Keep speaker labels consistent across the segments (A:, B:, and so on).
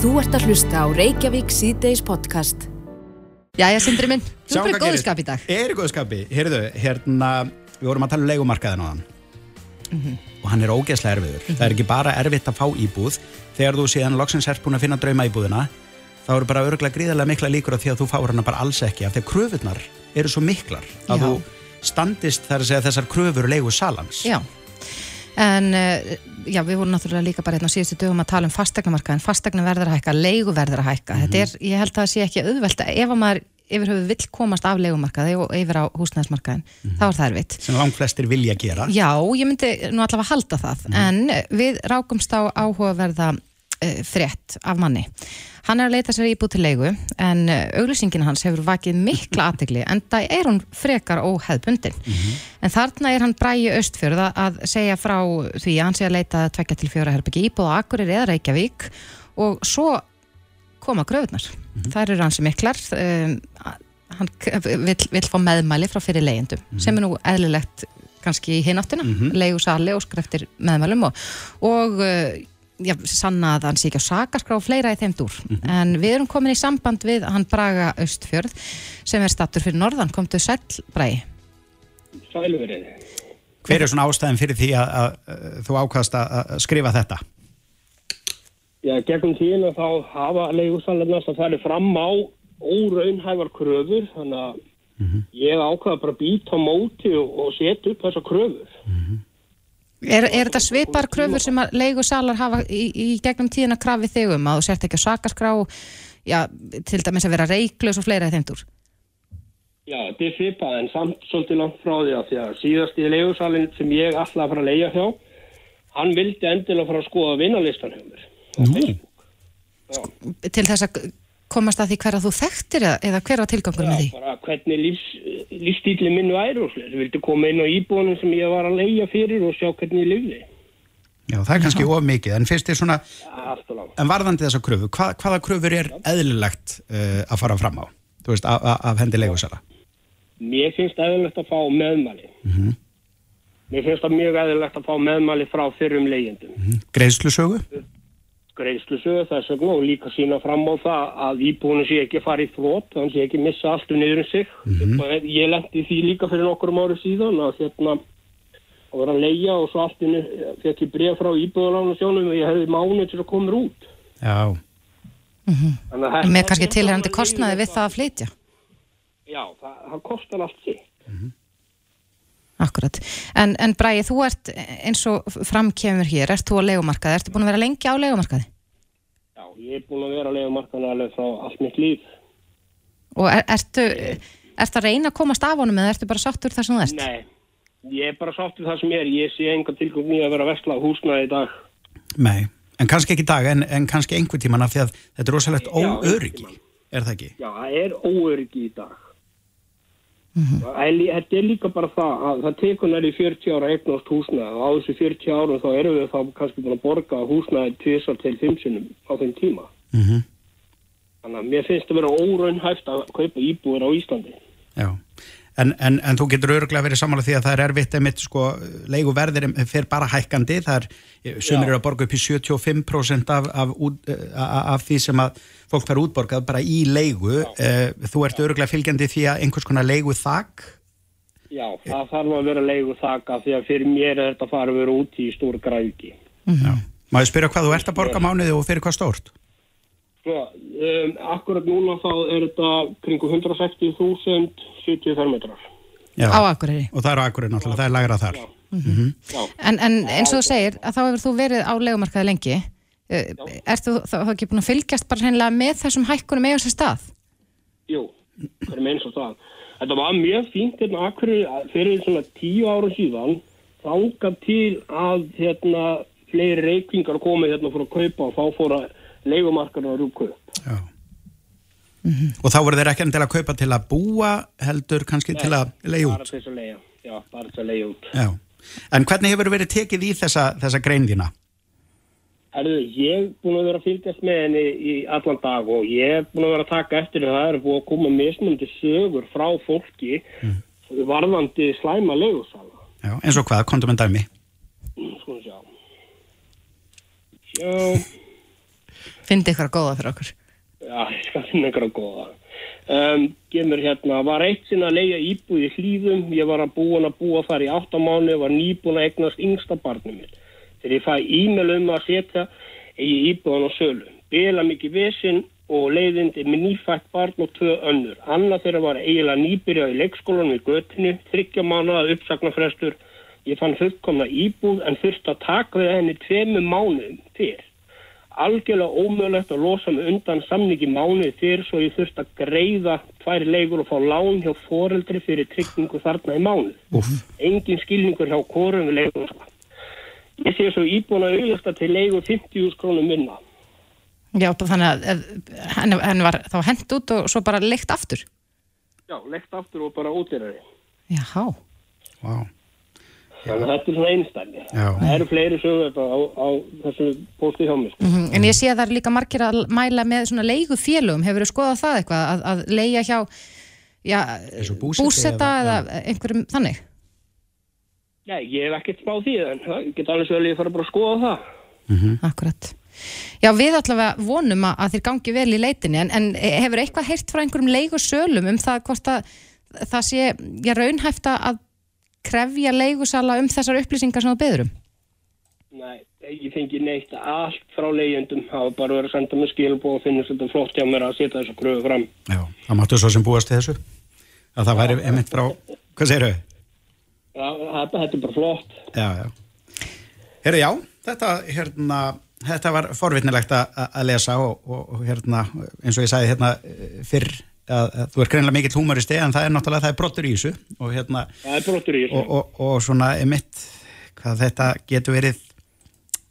A: Þú ert að hlusta á Reykjavík síðdeis podcast.
B: Jæja, Sindri minn, þú er bara í góðu skap í dag.
C: Er í góðu skapi, heyrðu, hérna, við vorum að tala um leikumarkaðin á hann
B: Mhm.
C: og hann er ógeðslega erfiður. Það er ekki bara erfitt að fá íbúð, þegar þú síðan loksins ert búin að finna drauma íbúðina, þá eru bara örgulega gríðarlega mikla líkur á því að þú fáur hana bara alls ekki, af því að kröfurnar eru svo miklar að
B: Já.
C: þú standist þar að segja þessar kröfur leigu salans.
B: Já, en uh, já, við vorum náttúrulega líka bara hérna á síðustu dögum að tala um fastegnamarkaðin, fastegna verður að hækka, leigu verður að hækka. Þetta er, ég held að það sé ekki auðvelt ef að maður yfir höfu vill komast af leigumarkaði og yfir á húsnæðismarkaðin, þá er það erfitt.
C: Sem langt flestir vilja gera.
B: Já, ég myndi nú allavega halda það, en við rákumst á áhugaverða frétt af manni. Hann er að leita sér íbúð til leigu, en uh, auglýsingin hans hefur vakið mikla aðtegli, en það er hún frekar óheðbundin. En þarna er hann bræði austfjörð að- segja frá því að hann sé að leita tvekja til fjóra herbyggi íbúð á Akureyri eða Reykjavík og svo koma gröfurnar. Það eru hansi miklar, um, hann vill, vill fá meðmæli frá fyrir leigjendum, sem er nú eðlilegt kannski í hináttina, mm -hmm. leigu sali og skreftir meðmælum og, og uh, já, sanna að hann sé ekki á sakaskrá og fleira í þeim dúr. En við erum komin í samband við hann Braga Austfjörð sem er stattur fyrir norðan, komdu sæll Bragi.
D: Sælverið.
C: Hver er svona ástæðin fyrir því að, að, að þú ákvæðast að, að skrifa þetta?
D: Já, gegnum tíðina þá hafa leigusalarnast að fara fram á óraunhæfar kröfur, þannig að ég ákvaða bara að býta á móti og, og setja upp þessa kröfur.
B: Er, er þetta svipar kröfur sem að leigu salar hafa í, í gegnum tíðina krafið þig um að þú sért ekki á sakaskrá, já, til dæmis að vera reiklaus og fleira í þeim dúr?
D: Já, þetta er svipað en samt svolítið langt frá því að því að síðast í leigusalinn sem ég ætlaði að fara að leia hjá, hann vildi endilega fara að skoða vinnarlistan hjá mér.
C: Nú,
B: Til þess að komast að því hver að þú þekktir eða, eða hver var tilgangur með því?
D: Já, bara hvernig lífs, lífstíli minn væri og slið. Ég vildi koma inn á íbúinum sem ég var að leia fyrir og sjá hvernig ég lifði.
C: já, það er kannski of mikið, en fyrst er svona,
D: langt.
C: en varðandi þessa kröfu, hva, hvaða kröfur er eðlilegt uh, að fara fram á? Þú veist, af, hendi leigusala?
D: Mér finnst eðlilegt að fá meðmæli. Mér finnst það mjög eðlilegt að fá meðmæli frá fyrrum leyendum.
C: Greiðslusögu?
D: Greiðslusögu þess vegna og líka sína fram á það að íbúinu sé ekki í flót, þannig sé ekki missa allt um niður um sig. Og Ég lendi því líka fyrir nokkur ári síðan að hérna að vera að leia og svo allt innu fekk ég bref frá íbúðalána sjónum og ég hefði mánuð til að koma út.
C: Já,
D: að þetta-
B: Með kannski tilhærandi kostnaði við það að flytja?
D: Já, það, það kostar allt sig.
B: Akkurat. En, en Bragi, þú ert eins og framkemur hér, ert þú á leigumarkaði? Ertu búin að vera lengi á leigumarkaði?
D: Já, ég er búin að vera að lega markana alveg frá allt mitt líf.
B: Og er, ertu, ertu að reyna að komast af honum eða ertu bara sáttur þar sem þú ert?
D: Nei, ég er bara sátt við það sem er. Ég sé enga tilgjöng nýja að vera að vesla á húsnaði í dag.
C: nei, en kannski ekki í dag, en, en kannski einhver tíman af því að þetta er rosalegt óöryggi, er það ekki?
D: Já, það er óöryggi í dag. Er lí- Þetta er líka bara það að það tekur næri 40 ára eignast húsnaði og á þessu 40 árum þá erum við þá kannski búin að borga húsnaði tvisar til fimmsunum á þeim tíma.
C: Mm
D: Þannig að mér finnst að vera óraunhæft að kaupa íbúir á Íslandi.
C: Já, en, en, en þú getur öruglega verið sammála því að það er erfitt einmitt sko, leiguverðir fer bara hækkandi, það er, sumir eru að borga upp í 75% af, af, eh, af, af því sem að fólk fær útborgað bara í leigu, Eh, þú ert öruglega fylgjandi því að einhvers konar leigu þak,
D: Já, það þarf að vera leigu þaka því að fyrir mér er þetta að fara að vera út í stór græðki.
C: maður spyrja hvað þú ert að borga mánuði og fyrir hvað stórt?
D: Svo, um, akkurat núna þá er þetta kringu 160.000 70 fermetrar.
C: Já,
B: Á Akureyri.
C: og það er á akkurinn náttúrulega, það er lagra þar.
D: Já,
B: En, en eins og þú segir, að þá hefur þú verið á leigumarkaði lengi. Eh, Ert þú þá þá ekki búin að fylgjast bara hreinlega með þessum hækkunum eiga sér stað?
D: jú, hverjum eins og það. Þetta var mjög fínt hérna akkurat fyrir svona tíu ára síðan þangað til að hérna fleiri reikvingar komið hérna fyrir að kaupa og þá fóra leigumarkarna að rúka upp.
C: Já. Og þá voru þeir ekki enn til að kaupa til að búa heldur kannski til að leiða
D: Bara
C: út.
D: til þess að leiða. Já, bara til að leiða út.
C: Já. En hvernig hefur verið tekið í þessa, þessa grein þína?
D: Herðu, ég er búin að vera að fylgjast með henni í allan dag og ég er búin að vera að taka eftir að það er búin að koma mismundi sögur frá fólki varðandi slæma leigursala.
C: Já, eins og hvað, kontum en dæmi.
D: Sko sjá. Sjá.
B: Fyndi ykkur að góða fyrir okkur.
D: Já, ég skal finna einhverja góða. Um, gemur hérna, var eitt sinna að leia íbúð í hlýðum, ég var að búin að búa þar í áttamánu, var nýbúin að egnast yngsta barnum minn. Þegar ég fæ e-mail um að setja eigi íbúðan á sölu. Bila mikið vesinn og leiðindi með nýfætt barn og tvö önnur. Anna þeirra var eiginlega nýbyrjað í leikskólanum í göttinu, þryggja mánuða uppsagnarfrestur. Ég fann fullkomna íbúð en þurfti að taka við henni tveimu mánuðum fyrr algjörlega ómögulegt að losa mig undan samningi mánuði fyrir svo ég þurfti að greiða tvær leikur og fá lán hjá foreldri fyrir tryggingu þarna í mánuð. Engin skilningur hjá korum við leikur. Sko. Ég sé svo íbúin að auðvitað til leikur 50.000 krónum minna.
B: Já, þannig að henni, henni var þá hent út og svo bara leikt aftur.
D: Já, leikt aftur og bara útýrari.
B: Jáhá.
C: Vá.
D: Þannig að þetta er svona einstæmi.
C: Já.
D: Það eru fleiri sögur á, á þessu pósti hjá mér. sko.
B: Mm En ég sé að það er líka margir að mæla með svona leigu félögum. Hefur þú skoðað það eitthvað að, að leia hjá já,
C: búseta
B: eða,
C: eða-
B: einhverjum þannig?
D: Nei, ég hef ekkert spáð því en það get alveg svo vel ég fara bara að skoða það.
B: Akkurat. Já, við allavega vonum að, að þeir gangi vel í leitinni en, en hefur eitthvað heyrt frá einhverjum leigusölum um það hvort að það sé já, raunhæft að krefja leigusala um þessar upplýsingar sem þú beður um?
D: Nei, ég fengi neitt allt frá leigjendum. Það var bara verið að senda mig skilbúð og finnast þetta flott hjá mér að setja þessu kröfu fram.
C: Já, það máttu svo sem búast til þessu. Að það væri einmitt frá, hvað segirðu?
D: Já, þetta, þetta er bara flott.
C: Já, já. Herru, já, þetta, hérna, þetta var forvitnilegt að, að lesa og, og, og hérna, eins og ég sagði hérna eh, fyrr, að, að þú er greinilega mikill húmoristi en það er náttúrulega, það er brottur í þessu og hérna,
D: Það er brottur í þessu.
C: og, og, og svona emitt, hvað þetta getur verið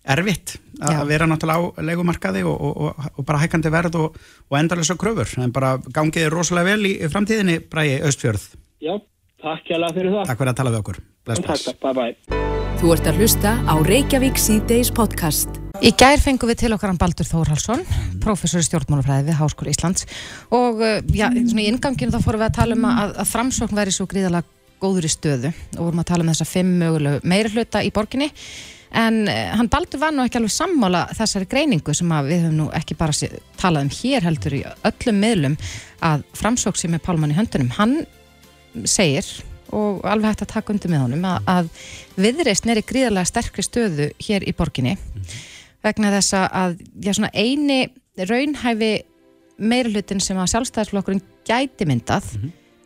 C: erfitt að
B: Já.
C: vera náttúrulega á leikumarkaði og, og, og, og bara hækkandi verð og, og endalösa kröfur, en bara gangiði rosalega vel í, í framtíðinni, Bræði Östfjörð.
D: Já, takk hjá fyrir það.
C: Takk fyrir að tala við okkur. Bless,
D: Takk,
C: bless.
D: takk, bye bye.
A: Þú ert að hlusta á Reykjavík síðdeis podcast.
B: Í gær fengum við til okkar hann Baldur Þórhalsson, prófessor í stjórnmálafræði við Háskóla Íslands. Og uh, já, svona í inganginu þá fórum við að tala um að, að framsókn væri svo gríðalega góður í stöðu. Og vorum að tala um þessa fimm mögulegu meiri hluta í borginni. En uh, hann Baldur var nú ekki alveg sammála þessari greiningu sem við höfum nú ekki bara talað um hér heldur í öllum miðlum að framsókn sem er pálmann í höndunum, hann segir og alveg hægt að taka undir með honum að, að viðreist er í gríðalega sterkri stöðu hér í borginni vegna þess að já, svona eini raunhæfi meirulutin sem að sjálfstæðisflokkurinn gæti myndað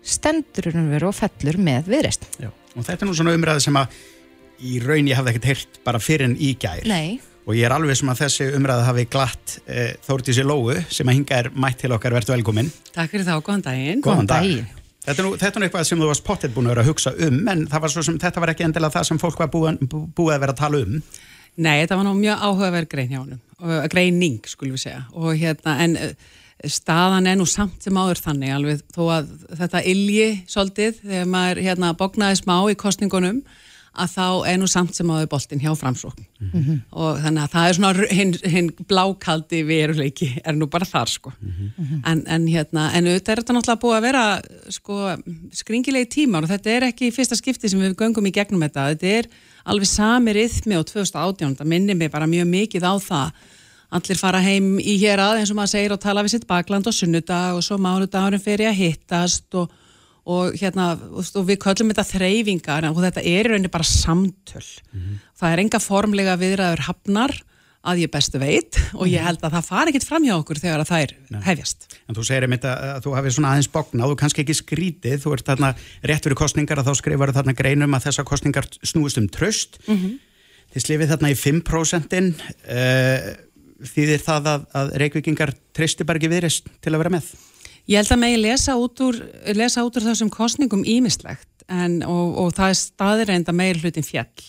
B: stendur hún veru og fellur með viðreist.
C: Já, og þetta er nú svona umræði sem að í raun ég hafði ekkert heyrt bara fyrir en í gær
B: Nei.
C: og ég er alveg sem að þessi umræði hafi glatt e, Þórdísi Lóu sem að hinga er mætt til okkar, verður velkomin
E: Takk fyrir þá, góðan daginn.
C: Góðan dag.
B: daginn.
C: Þetta er nú, þetta er nú eitthvað sem þú varst pottet búin að vera að hugsa um en það var svo sem þetta var ekki endilega það sem fólk var búin, bú, búið að vera að tala um
E: Nei, þetta var nú mjög áhugaverð grein hjá honum, og- greining, skulum við segja. Og hérna, en eh, staðan er nú samt sem áður þannig, alveg þó að þetta ilji svolítið, þegar maður hérna bognaði smá í kostningunum, að þá er nú samt sem áður boltinn hjá framsókn. Og þannig að það er svona hinn hin blákaldi veruleiki, er nú bara þar, sko. en, en hérna, en auðvitað er þetta náttúrulega búið að vera, sko, skringilegi tímar og þetta er ekki í fyrsta skipti sem við göngum í gegnum þetta, þetta er alveg sami rithmi á 2018, það minnir mig bara mjög mikið á það. Allir fara heim í hér að eins og maður segir og tala við sitt bakland og sunnudag og svo mánudagurinn fyrir að hittast og, og hérna og við köllum þetta þreyfingar og þetta er í rauninni bara samtöl. Það er enga formlega viðræður hafnar að ég bestu veit og ég held að það fari ekkit fram hjá okkur þegar að þær hefjast.
C: En þú segir einmitt að, að þú hafið svona aðeins bognað og kannski ekki skrítið, þú ert þarna rétt fyrir kostningar að þá skrifar þarna greinum að þessar kostningar snúist um tröst þið slifið þarna í 5% uh, þýðir það að, að reykvikingar treysti bara ekki viðrist til að vera með
E: Ég held að megi lesa út úr, lesa út úr þessum kostningum ímislegt en, og, og það er staðreind að meir hlutin fjall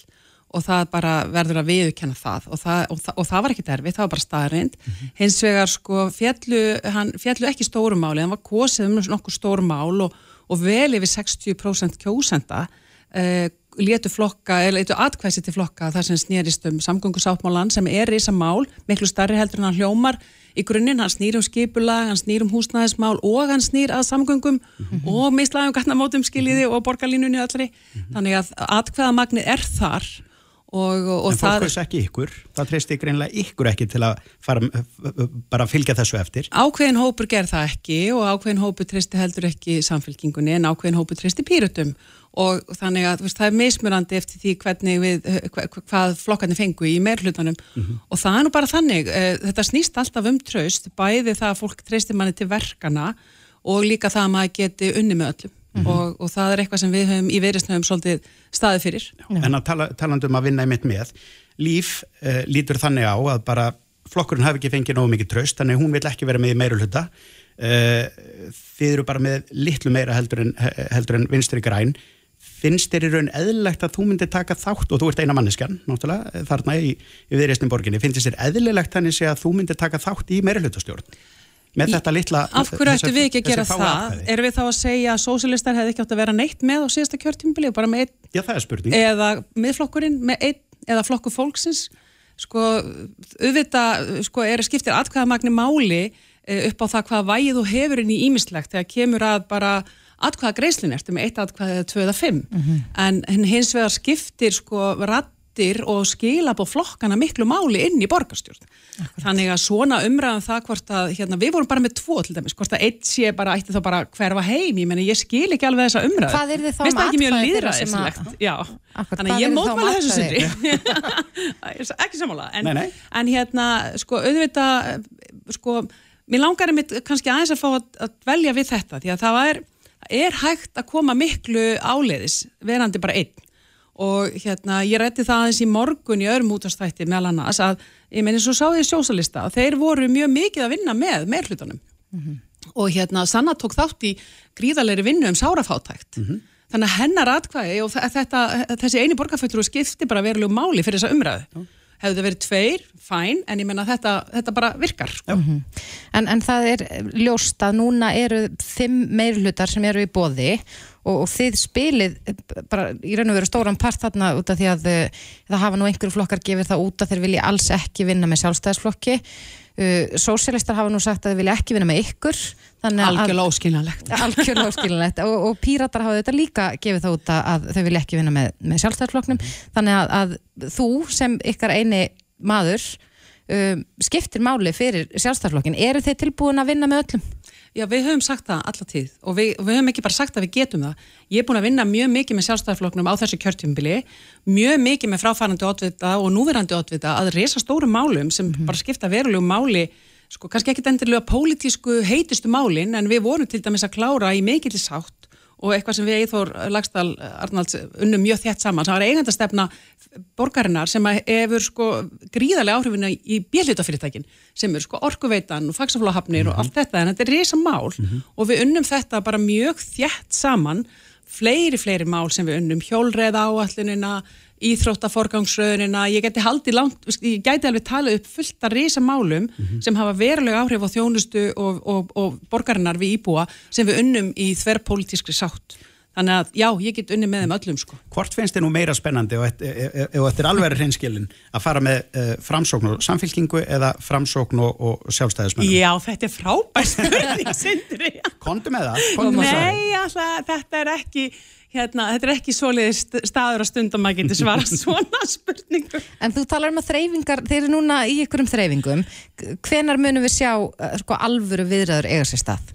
E: og það bara verður að viðurkenna það og það, og það, og það var ekki derfið, það var bara staðreind. Hins vegar sko fjallu, hann, fjallu ekki stóru máli, hann var kosið um nokkuð stóru mál og, og vel yfir 60% kjósenda uh, letu flokka, eða letu atkvæsi til flokka þar sem snýrist um samgöngusáttmálan sem er risa mál, miklu starri heldur en hann hljómar. Í grunninn, hann snýr um skipulag, hann snýr um húsnæðismál og hann snýr að samgöngum og mislaðum gatnamótum skiljiði og borgarlínunni allri. Þannig að atkvæðamagnið er þar og, og
C: en fólk veist ekki ykkur, það treysti greinlega ykkur ekki til að fara, bara fylgja þessu eftir.
E: Ákveðin hópur ger það ekki og ákveðin hópur treysti heldur ekki samfélkingunni en ákveðin hópur treysti pýrutum og þannig að veist, það er mismurandi eftir því hvernig við, hvað flokkarnir fengu í meirhlutanum mm -hmm. og það er nú bara þannig, eh, þetta snýst alltaf um tröst, bæði það að fólk treysti manni til verkana og líka það að maður geti unni með öllum mm -hmm. og, og það er eitthvað sem við höfum í verisnöfum svolítið staði fyrir.
C: Já. En að tala, talandum að vinna í mitt með, líf uh, lítur þannig á að bara flokkurinn hafi ekki fengið nógu mikið tröst, þannig hún vil ekki vera með í meirhluta uh, þið eru bara með litlu meira heldur en, heldur en vinstri græn finnst þér í raun eðlilegt að þú myndir taka þátt og þú ert eina manneskan, náttúrulega, þarna í, í viðreysnum borginni, finnst þér eðlilegt þannig að þú myndir taka þátt í meirulutastjórn með í, þetta litla
E: Af hverju ættu við ekki að gera það? Aðfæði. Erum við þá að segja að sósilistar hefði ekki átt að vera neitt með á síðasta kjörtímbili og bara með einn?
C: Já, það er spurning.
E: Eða miðflokkurinn með einn eða flokku fólksins? Sko, auðvitað, sko, er skiptir atkvæðamagni máli eh, upp á það hvað vægið þú hefur inn í ímislegt þegar kemur að bara atkvæða greiðslun ertu með eitt atkvæða eða tvö eða fimm? Mm -hmm. en hins vegar skiptir sko rattir og skila på flokkana miklu máli inn í borgarstjórn. Þannig að svona umræðan um það hvort að hérna, við vorum bara með tvo til dæmis hvort að eitt sé bara ætti þá bara hverfa heim ég, meni, ég skil ekki alveg þessa umræð
B: Hvað er þið þá með
E: atkvæði þannig að ég mótmæla þessu sundri ekki samála en, nei, nei. en hérna sko auðvitað sko Mér langar einmitt kannski aðeins að fá að, að velja við þetta því að það er er hægt að koma miklu áleiðis verandi bara einn. Og hérna ég rætti það aðeins í morgun í öðrum útastætti meðal annars að ég eins og sá því sjósalista og þeir voru mjög mikið að vinna með meirhlutunum mm -hmm. og hérna Sanna tók þátt í gríðalegri vinnu um sárafátækt. Mm -hmm. þannig að hennar atkvæði og þetta, þessi eini borgarfjöldru skipti bara verulegu máli fyrir þessa umræðu. Mm -hmm hefðu verið tveir, fæn, en ég menna þetta, þetta bara virkar. Sko. Mm -hmm.
B: en, en það er ljóst að núna eru fimm meirlutar sem eru í bóði og, og þið spilið bara í raun og veru stóran part þarna út af því að uh, það hafa nú einhverju flokkar gefið það út að þeir vilja alls ekki vinna með sjálfstæðisflokki. Uh, Sósialistar hafa nú sagt að þeir vilja ekki vinna með ykkur
E: Algjörlega óskiljanlegt.
B: Algjörlega óskiljanlegt. Og, og píratar hafa þetta líka gefið það út að þau vilja ekki vinna með, með sjálfstæðarfloknum þannig að, að þú sem ykkar eini maður um, skiptir máli fyrir sjálfstæðarflokkin eru þeir tilbúin að vinna með öllum?
E: Já, við höfum sagt það alla tíð og við, við höfum ekki bara sagt að við getum það. Ég er búin að vinna mjög mikið með sjálfstæðarfloknum á þessu kjörtjumbili, mjög mikið með fráfærandi otvita og núverandi otvita að reysa stóru málum sem mm -hmm. bara skipta verulegu máli, sko kannski ekki endilega pólitísku heitustu málin en við vorum til dæmis að klára í mikillisátt og eitthvað sem við Eithór Lagstall Arnalds unnum mjög þétt saman, það var eigandastefna borgarinnar sem hefur sko gríðarlega áhrifinu í bjellitafyrirtækin sem eru sko orkuveitan og fagsaflóhafnir mm -hmm. og allt þetta, en þetta er reysa mál mm -hmm. og við unnum þetta bara mjög þétt saman, fleiri fleiri mál sem við unnum, hjólreið áallunina íþróttaforgangsröðunina, ég geti haldið langt, ég geti alveg talað upp fullt að reysa málum mm -hmm. sem hafa verulega áhrif á þjónustu og, og, og borgarinnar við íbúa sem við unnum í þverrpolítískri sátt. Þannig að já, ég get unni með þeim öllum sko.
C: Hvort finnst þið nú meira spennandi og þetta er alveg reynskilin að fara með uh, framsókn og samfélkingu eða framsókn og, og sjálfstæðismenn?
E: Já, þetta er frábært spurning, Sindri.
C: Kondu með það?
E: Kondu Nei, alltaf, þetta er ekki hérna, þetta er ekki svoleiðist staður að stundum að geta svara svona spurningu.
B: En þú talar um að þreyfingar, þeir eru núna í ykkurum þreyfingum, hvenar munum við sjá eh, sko, alvöru viðræður eiga sér stað?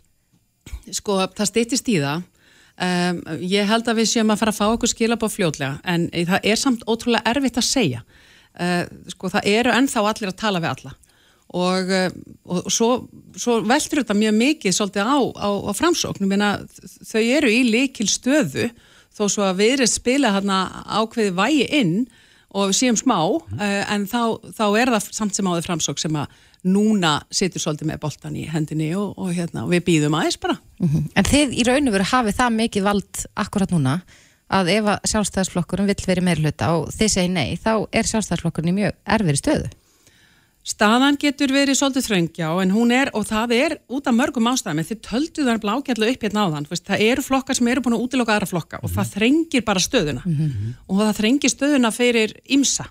E: Sko, það stýttist í það. Um, ég held að við séum að fara að fá okkur skilab á fljóðlega, en það er samt ótrúlega erfitt að segja. Uh, sko, það eru ennþá allir að tala við alla og, eh, og svo, svo veldur þetta mjög mikið svolítið á, á, á framsóknum þau eru í likil stöðu þó svo að við erum spila hérna ákveði vægi inn og við séum smá mm. en þá, þá er það samt sem áður framsók sem að núna situr svolítið með boltan í hendinni og, og hérna, við býðum aðeins bara mm
B: -hmm. En þið í raun og veru hafið það mikið vald akkurat núna að ef að sjálfstæðarsflokkurinn vill verið meirluta og þið segir nei, þá er sjálfstæðarsflokkurinn í mjög erfiri stöðu
E: Staðan getur verið svolítið þröngja en hún er, og það er út af mörgum ástæðum, þið töldu það blákjallu upp hérna á þann, það eru flokkar sem eru búin að útiloka aðra flokka og það þrengir bara stöðuna mm -hmm. og það þrengir stöðuna fyrir ímsa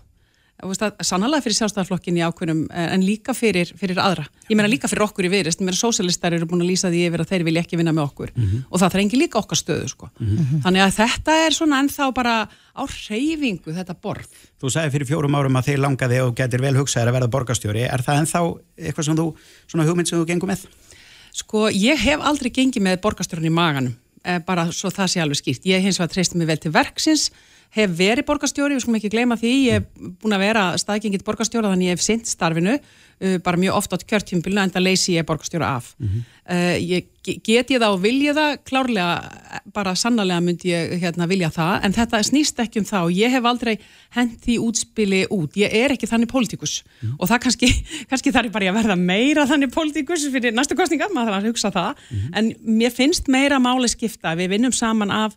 E: sannlega fyrir sjálfstæðarflokkin í ákveðnum en líka fyrir, fyrir aðra. Ég meina líka fyrir okkur í viðrist, mér er sósialistar eru búin að lýsa því yfir að þeir vilja ekki vinna með okkur mm -hmm. og það þrengi líka okkar stöðu sko. Mm -hmm. Þannig að þetta er svona ennþá bara á reyfingu þetta borð.
C: Þú sagði fyrir fjórum árum að þeir langaði og getur vel hugsaðir að verða borgastjóri. Er það ennþá eitthvað sem þú, svona hugmynd sem þú gengur með?
E: Sko, ég hef aldrei gengið með borgastjórun hef verið borgastjóri, við skulum ekki gleyma því ég hef búin að vera staðgengið borgastjóra þannig ég hef sint starfinu uh, bara mjög oft átt kjörtjumbilna en það leysi ég borgastjóra af mm -hmm. uh, ég, get ég það og vilja það klárlega, bara sannarlega myndi ég hérna, vilja það, en þetta snýst ekki um það og ég hef aldrei hent því útspili út, ég er ekki þannig pólitíkus mm -hmm. og það kannski, kannski þarf ég bara að verða meira þannig pólitíkus fyrir næstu kostninga, maður þarf að hugsa það mm -hmm. en mér finnst meira máli skipta, við vinnum saman af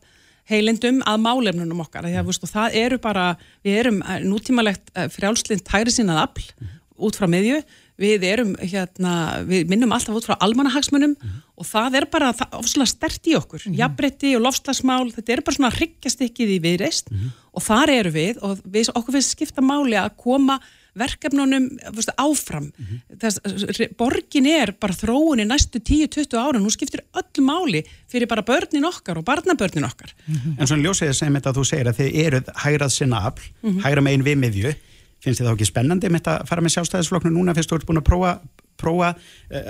E: heilindum að málefnunum okkar því að veist, það eru bara, við erum eh, nútímalegt eh, frjálslind tæri sinnað afl mm -hmm. út frá miðju við erum hérna, við minnum alltaf út frá almanahagsmunum mm -hmm. og það er bara ofslega stert í okkur mm -hmm. jafnbretti og lofslagsmál, þetta er bara svona hryggjast í við reist mhm. og þar eru við og við, okkur finnst skipta máli að koma verkefnunum veist, áfram mm -hmm. Þess, borgin er bara þróun í næstu 10-20 ára, nú skiptir öll máli fyrir bara börnin okkar og barnabörnin okkar
C: mm -hmm. En svona ljósið sem þetta þú segir að þið eruð hærað sinna afl, mm -hmm. hæra megin við miðju finnst þið þá ekki spennandi með þetta að fara með sjálfstæðisflokknu núna fyrst þú ert búin að prófa, prófa eh,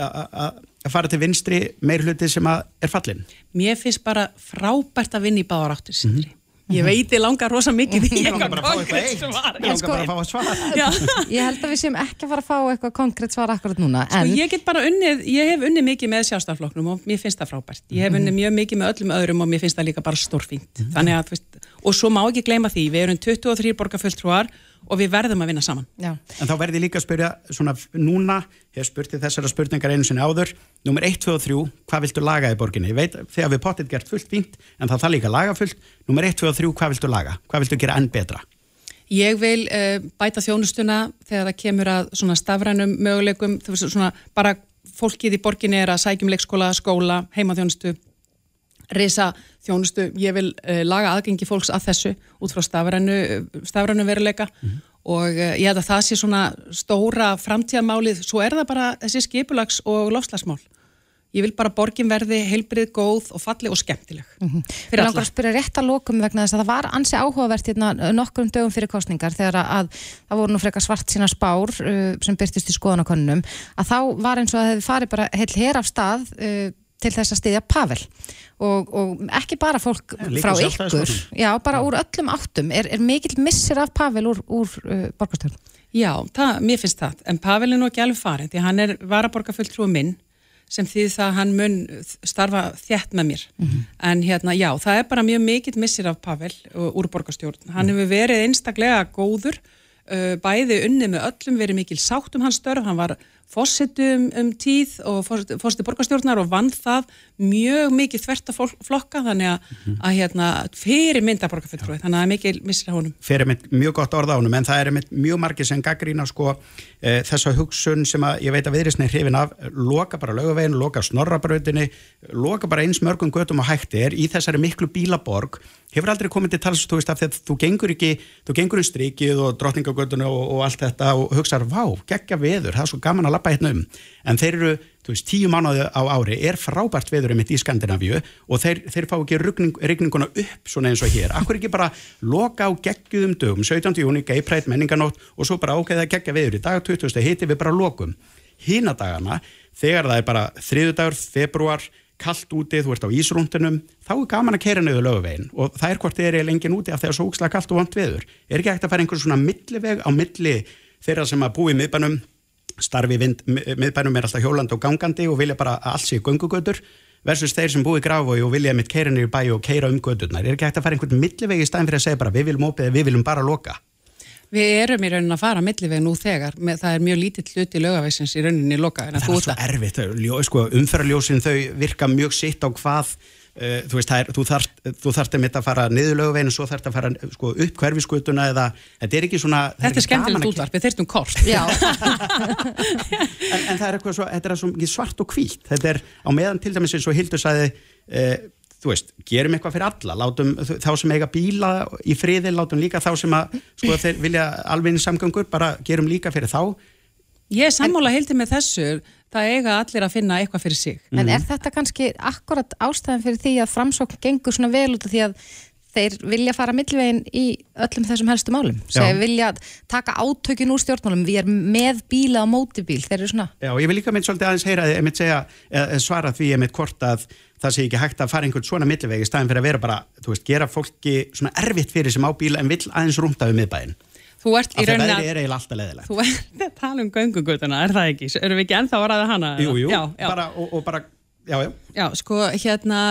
C: að fara til vinstri meir hluti sem að er fallin
E: Mér finnst bara frábært að vinna í báðar áttir sindri Ég veit ég langar rosa mikið
C: í eitthvað konkrétt svar. Ég langar bara að fá svar.
B: Ég held að við séum ekki að fara að fá eitthvað konkrétt svar akkurat núna.
E: Sko ég get bara unnið, ég hef unnið mikið með sjálfstafloknum og mér finnst það frábært. Ég hef unnið mjög mikið með öllum öðrum og mér finnst það líka bara stórfínt. Mhm. Þannig að, og svo má ekki gleyma því, við erum 23 borgarfulltrúar og við verðum að vinna saman.
C: Já. En þá verði líka að spyrja svona núna, ég hef spurtið þessara spurningar einu sinni áður, nummer 1, 2 og 3 hvað viltu laga í borginni? Ég veit þegar við potið gert fullt fínt, en það það líka laga fullt nummer 1, 2 og 3, hvað viltu laga? Hvað viltu gera enn betra?
E: Ég vil uh, bæta þjónustuna þegar það kemur að svona stafrænum möguleikum, svona bara fólkið í borginni er að sækjum leikskóla, skóla, heimaþjónustu reysa þjónustu, ég vil uh, laga aðgengi fólks að þessu út frá stafrænu veruleika mm -hmm. og uh, ég held að það sé svona stóra framtíðamálið, svo er það bara þessi skipulags og lofslagsmál ég vil bara borgin verði heilbrið, góð og falli og skemmtileg mm -hmm.
B: fyrir alla. Ég vil spyrja rétt að lókum vegna þess að það var ansi áhugavert hérna nokkur um dögum fyrir kostningar þegar að það voru nú frekar svart sína spár uh, sem byrtist í skoðanakonunum að þá var eins og að það hefði farið bara heil hér af stað uh, til þess að styðja Pavel. Og, og ekki bara fólk frá ykkur. Já, bara úr öllum áttum. Er, er mikill missir af Pavel úr, úr uh, borgarstjórn?
E: Já, það, mér finnst það. En Pavel er nú ekki alveg farin því hann er varaborgarfulltrú minn sem því það hann mun starfa þjætt með mér. Mm -hmm. en hérna já, það er bara mjög mikill missir af Pavel uh, úr borgarstjórn. Hann hefur verið einstaklega góður uh, bæði unni með öllum verið mikil sátt um hans störf, hann var fósittum um tíð og fósitti borgarstjórnar og vann það mjög mikið þverta flokka þannig að, mm -hmm. að hérna, fyrir mynda borgarfjöldrúi, þannig að það er mikið missir á honum.
C: Fyrir mynd mjög gott orða honum en það er mjög margir sem gaggrína sko e, þessa hugsun sem að ég veit að viðrisni hrifin af, loka bara laugavegin, loka snorrabrautinni, loka bara eins mörgum götum og hætti er í þessari miklu bílaborg hefur aldrei komið til tals, þú veist, af því að þú gengur ekki, þú gengur um strikið og drottningagötuna veður, lappa hérna um, en þeir eru, þú veist, tíu mánuði á ári er frábært veður þetta í Skandinavíu og þeir, þeir fá ekki rugning, regninguna upp svona eins og hér, akkur ekki bara loka á geggjum dögum, 17. júni, geiprætt, menninganótt og svo bara ákveða að geggja veður í dag 20. hiti við bara lokum, hínadagana, þegar það er bara þriðudagur, februar kallt úti, þú ert á ísrúndunum þá er gaman að kera niður löguvegin og það er hvort þið er lengin úti af því að það er svo úkslega kallt og vant viður er ekki hægt að fara einhvern svona milliveg á milli þeirra sem að búi miðbænum starfi miðbænum er alltaf hjólandi og gangandi og vilja bara alls í gungugötur versus þeir sem búi grafói og vilja mitt keira niður bæ og keira um göturnar er ekki hægt að fara einhvern milliveg í staðin fyrir að segja bara við viljum ópið, við viljum bara loka
E: Við erum í raunin að fara milliveg nú þegar, með, það er mjög lítill hluti í lögavæsins í rauninni loka.
C: Það er svo erfitt, sko, umferðarljósin þau virka mjög sitt á hvað, uh, þú veist, er, þú þarft þú þarft að mitt að fara niður lögaveginu, svo þarft að fara sko, upp hverfiskutuna eða, þetta er ekki svona...
E: Þetta er skemmtilegt útvarp, við þyrstum kort.
C: en, en það er eitthvað svo, þetta er svo svart og hvítt, þetta er á meðan til dæmis eins og Hildur sagði, uh, þú veist, gerum eitthvað fyrir alla látum þá sem eiga bíla í friði látum líka þá sem að sko þeir vilja alveg samgöngur, bara gerum líka fyrir þá.
E: Ég er sammála heildi með þessu, það eiga allir að finna eitthvað fyrir sig.
B: En er þetta kannski akkurat ástæðan fyrir því að framsókn gengur svona vel út af því að þeir vilja fara millveginn í öllum þessum helstu málum? Þeir vilja taka átökin úr stjórnmálum, við erum með bíla á mótibíl, þeir eru svona.
C: Já, ég vil líka mynd svolítið aðeins heyra, ég mynd segja, svara því ég mynd hvort að það sé ekki hægt að fara einhvern svona millvegi staðin fyrir að vera bara, þú veist, gera fólki svona erfitt fyrir sem á bíla en vill aðeins rúmta við miðbæinn.
E: Þú ert í rauninni
C: að... Það er eiginlega alltaf leðilegt.
E: Þú ert að tala um göngugutuna, er það ekki? Erum við ekki ennþá að ræða hana?
C: Jú, jú,
E: já, já.
C: Bara, og, og bara, já, já.
E: Já, sko, hérna,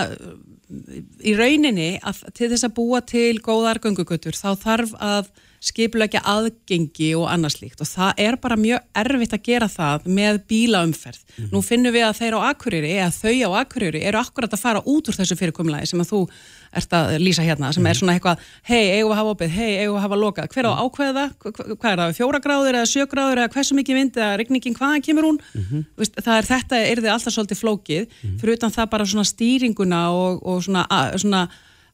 E: í rauninni, að, til þess að búa til góðar göngugutur, þá þarf að skipulegja aðgengi og annarslíkt og það er bara mjög erfitt að gera það með bílaumferð. Mm -hmm. Nú finnum við að þeir á Akureyri, eða þau á Akureyri eru akkurat að fara út úr þessu fyrirkomlægi sem að þú ert að lýsa hérna, sem er svona eitthvað hei, eigum að hafa opið, hei, eigum að hafa lokað? Hver á ákveða, hvað er það, fjóra gráður eða sjö gráður eða hversu mikið vind eða rigningin hvaðan kemur hún, mm -hmm. Vist, það er þetta, er þið alltaf svolítið flókið. Mm -hmm. fyrir utan það bara svona stýringuna og, og svona, svona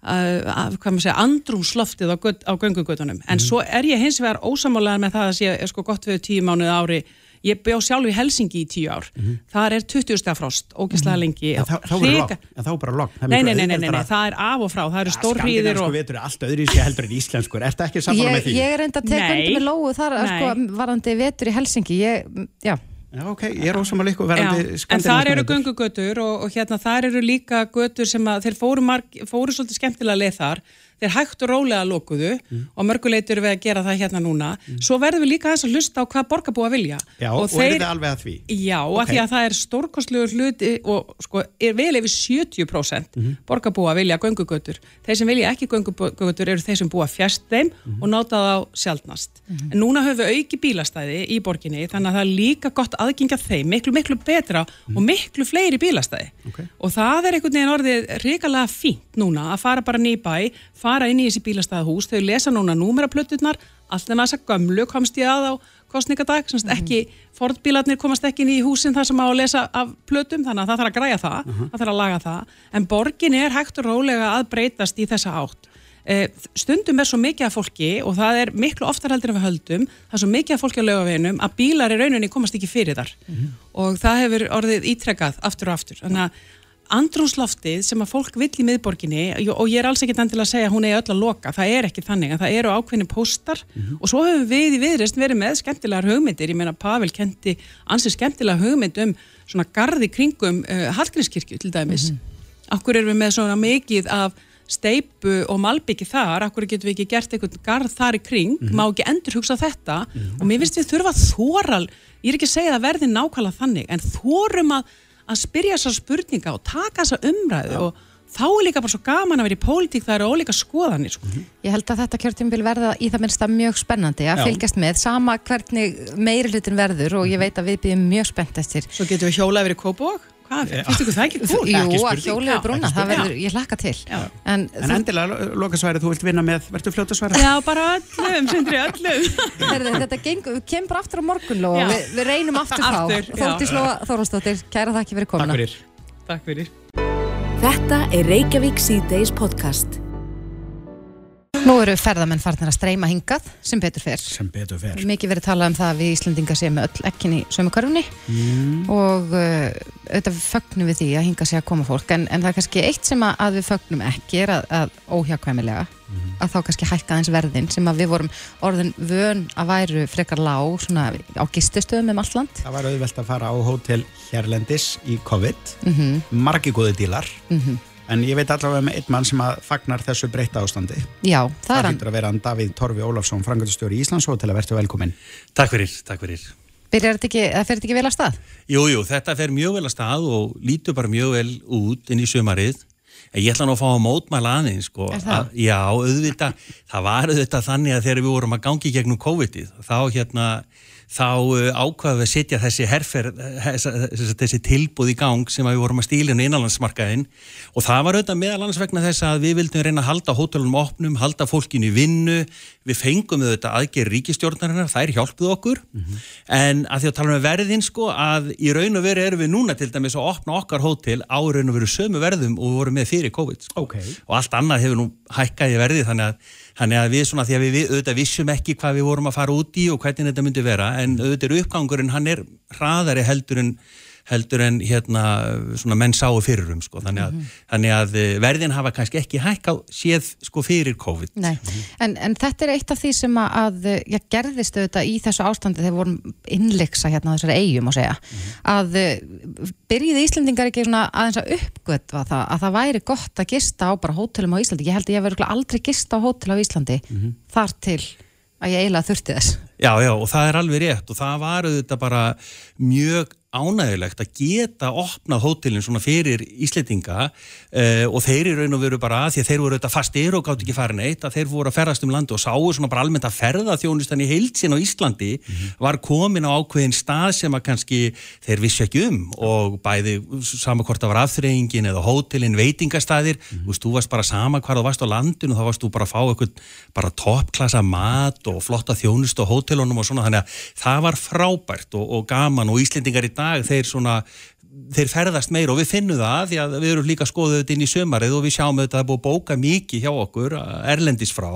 E: að, hvað maður segja, andrúmsloftið á, á göngugötunum, en svo er ég hins vegar ósamálega með það að sé sko gott við tíu mánuð ári Ég bjá sjálf í Helsingi í tíu ár. Mm -hmm. Það er 20 steg frost, ógeðslega lengi.
C: En þá, þá, Hrika... þá bara logg.
E: Nei, nei, nei, nei, nei, það er af og frá. Það eru stórhýðir og...
C: Skandinavísku vetur er allt öðru í sig heldur en íslenskur. Er þetta ekki saman með því?
B: Ég er enda undir með lógu þar, sko, varandi vetur í Helsingi. Ég, já.
C: Já, ok, ég er ósam að líka
E: vetur. En þar eru gungugötur og, og hérna þar eru líka götur sem að þeir fóru, marg, fóru svolítið skemmtilega leið þar þeir hægt og rólega lokuðu mm. og mörguleitur við að gera það hérna núna mm. svo verðum við líka þess að hlusta á hvað borgarbúa vilja
C: Já, og, og þeir, er þetta alveg að því?
E: Já, okay. af því að það er stórkostluður hluti og sko, er vel yfir 70% mm. borgarbúa vilja göngugötur þeir sem vilja ekki göngugötur eru þeir sem búa fjast þeim mhm. og náta það sjálfnast mhm. en núna höfum við auki bílastæði í borginni þannig að það er líka gott aðgengja þeim miklu, miklu betra og mhm. miklu fleiri bílastæði okay. og það er einhvern veginn orðið að fara inn í þessi bílastæðahús, þau lesa núna númeraplöturnar, allt nema þess að gömlu komst ég að á kostningadag, mm. ekki fordbílarnir komast ekki inn í húsin þar sem á að lesa af plötum, þannig að það þarf að græja það, uh -huh. það þarf að laga það, en borgin er hægt og rólega að breytast í þessa átt. Eh, stundum er svo mikið af fólki og það er miklu oftar heldur en við höldum, það er svo mikið af fólki á lögaveginum að bílar í rauninni komast ekki fyrir þar mhm. -huh. og það hefur orðið ítrekkað aftur og aftur, þannig að andrúnsloftið sem að fólk vill í miðborginni og ég er alls ekkit endilega að segja hún er öll að loka, það er ekki þannig að það eru ákveðni póstar mm -hmm. og svo hefur við í viðrist verið með skemmtilegar hugmyndir, ég meina Pavel kendi ansið skemmtilega hugmynd um svona gardi kringum uh, Hallgrímskirkju til dæmis, mm -hmm. akkur erum við með svona mikið af steipu og malbyggi þar, akkur getum við ekki gert einhvern garð þar í kring, mm -hmm. má ekki endur hugsa þetta og mér finnst við þurfa þóral, ég er ekki að segja að að að spyrja þessar spurninga og taka þessa umræðu ja. og þá er líka bara svo gaman að vera í pólitík það eru ólíka skoðanir sko.
B: -hmm. Ég held að þetta kjörtum vil verða í það minnsta mjög spennandi að Já. fylgjast með sama hvernig meiri hlutin verður og ég veit að við býðum mjög spennt eftir
E: Svo getum við hjólað verið kópók Hvað, finnst þú það ekki cool?
B: Jú, að hjóliðu brúna, það verður, ég hlakka til.
C: En, en endilega, lokasværi, þú vilt vinna með verður fljóta sværi?
E: Já, bara öllum, sendri öllum.
B: Herði, Þetta gengur, kemur bara aftur á morgun og við, við reynum aftur þá. Þótti Slóa Þórhaldsdóttir, kæra þakki fyrir komuna.
C: Takk fyrir,
E: Takk fyrir.
A: Þetta er Reykjavík C-Days podcast
B: Nú eru ferðamenn farnir að streyma hingað sem betur fer.
C: Sem betur fer.
B: Mikið verið talað um það að við Íslandinga séum öll ekkin í sömukörfunni mm. og uh, auðvitað fögnum við því að hinga sé að koma fólk en, en það er kannski eitt sem að, að við fögnum ekki er að, að óhjákvæmilega mm. að þá kannski hækka aðeins verðin sem að við vorum orðin vön að væru frekar lág svona á gistustöðum um alland.
C: Það var auðvelt að fara á hótel Hérlendis í COVID, mm -hmm. margi góði dílar -hmm En ég veit allavega með einn mann sem að fagnar þessu breyta ástandi.
B: Já, það,
C: það er hann. Það hýttur að vera hann Davíð Torfi Ólafsson, frangatustjóri í Íslands og til að verða velkominn.
F: Takk fyrir, takk fyrir.
B: Byrjar þetta ekki, það fer þetta ekki vel að stað?
F: Jú, jú, þetta fer mjög vel að stað og lítur bara mjög vel út inn í sömarið. En ég ætla nú að fá að mótmæla aðeins, sko.
B: Er það?
F: Að, já, auðvitað, það var auðvitað þannig að þegar við vorum að gangi gegnum COVID-ið, þá hérna þá uh, ákvaðum við að setja þessi herfer, þessi tilbúð í gang sem við vorum að stílinu innanlandsmarkaðin og það var auðvitað meðal annars vegna þess að við vildum reyna að halda hótelunum opnum, halda fólkinu í vinnu, við fengum auðvitað aðgerð ríkistjórnarinnar, þær hjálpuð okkur mm -hmm. en að því að tala um verðin sko að í raun og veru erum við núna til dæmis að opna okkar hótel á raun og veru sömu verðum og við vorum með fyrir COVID sko.
C: okay.
F: og allt annað hefur nú hækkaði verði þannig að Þannig að við svona, því að við auðvitað vissum ekki hvað við vorum að fara út í og hvernig þetta myndi vera, en auðvitað er uppgangurinn, hann er hraðari heldur en heldur en hérna svona menn sáu fyrir um sko. Þannig að, mm -hmm. þannig að eh, verðin hafa kannski ekki hækkað séð sko fyrir COVID.
B: Mm -hmm. en, en þetta er eitt af því sem að ég gerðist auðvitað í þessu ástandi þegar vorum innleiksa hérna á þessari eigum og segja. Mm -hmm. að eh, byrjiði Íslandingar ekki svona aðeins að uppgötva það að það væri gott að gista á bara hótelum á Íslandi, ég held að ég verður aldrei gista á hótel á Íslandi þar til að ég eiginlega þurfti þess.
F: Já, já, og það er alveg rétt og það var auðvitað bara mjög ánægilegt að geta opnað hótelin svona fyrir Ísleitinga uh, og þeir eru raun og veru bara að því að þeir voru auðvitað fastir og gátt ekki farin eitt að þeir voru að ferðast um landi og sáu svona bara almennt að ferða þjónustan í heilsin á Íslandi mm -hmm. var komin á ákveðin stað sem að kannski þeir vissi ekki um og bæði samakvort að var afþreyingin eða hótelin, veitingastæðir mm -hmm. þú varst bara sama hvar þú varst á landinu þá varst þú bara að fá eitthvað bara toppklassa mat og flotta þjónust og hótelunum og svona þannig að það var frábært og, og gaman og Íslendingar í dag þeir svona þeir ferðast meira og við finnum það því að við erum líka skoðuð þetta inn í sömarið og við sjáum þetta að það búið að bóka mikið hjá okkur erlendis frá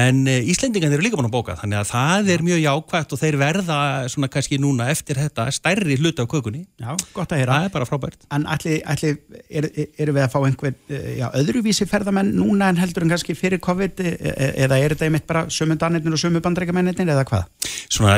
F: en eh, Íslendingan eru líka búin að bóka þannig að það er mjög jákvægt og þeir verða svona kannski núna eftir þetta stærri hluti af kökunni
C: Já, gott að heyra.
F: Það er bara frábært.
C: En allir, allir eru er við að fá einhver eh, já, öðruvísi ferðamenn núna en heldur en kannski fyrir COVID e, e, eða er þetta einmitt bara sömundanirnir og sömubandreikamennir eða hvað?
F: Svona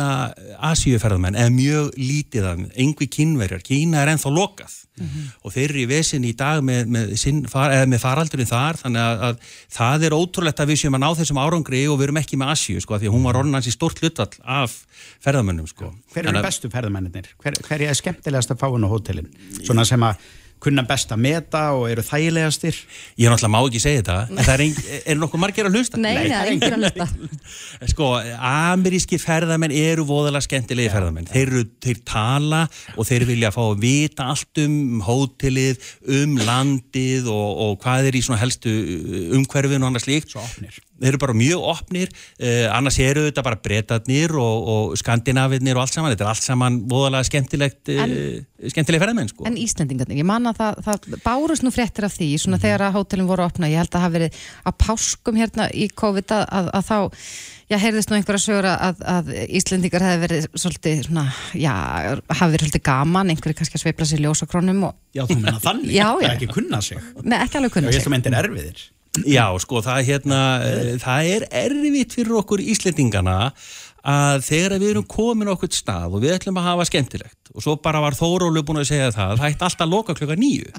F: neina Asíuferðamenn eða mjög lítið af engvi kynverjar, Kína er ennþá lokað mm -hmm. og þeir eru í vesin í dag með, með, far, með faraldurinn þar þannig að, að það er ótrúlegt að við séum að ná þessum árangri og við erum ekki með Asíu sko, því að hún var orðinans í stort hlutall af ferðamennum sko.
C: Hver eru bestu ferðamennir? Hver, hver er skemmtilegast að fá hún á hótelin? Svona sem að kunna best að meta og eru þægilegastir.
F: Ég er náttúrulega má ekki segja þetta en það er, ein, er nokkuð margir að hlusta?
B: Nei, það er engir að hlusta.
F: Sko, ameríski ferðamenn eru voðalega skemmtilegi ferðamenn. Þeir, eru, þeir tala og þeir vilja fá að vita allt um hótelið um landið og, og hvað er í svona helstu umhverfinu og annars líkt
C: Svo opnir
F: eru bara mjög opnir eh, annars eru þetta bara breytatnir og, og skandinavinnir og allt saman þetta er allt saman voðalega skemmtilegt eh, skemmtileg ferðamenn sko
B: En Íslandingarnir, ég manna það, það bárust nú fréttir af því svona mm. þegar að hótelin voru opna ég held að hafa verið að páskum hérna í COVID að, að, að þá Já, heyrðist nú einhverja sögur að, að Íslendingar hefði verið svolítið, svona, já, hafi verið svolítið gaman, einhverju kannski að sveipla sér ljósakrónum og...
C: Já, þú menna þannig,
B: já, já.
C: það er ekki kunna sig.
B: Nei, ekki alveg kunna
C: sig. Já, ég held að myndir erfiðir.
F: Já, sko, það, hérna, það er erfitt fyrir okkur Íslendingana að þegar við erum komin okkur stað og við ætlum að hafa skemmtilegt og svo bara var Þórólu búin að segja það það hætti alltaf að loka klukka nýju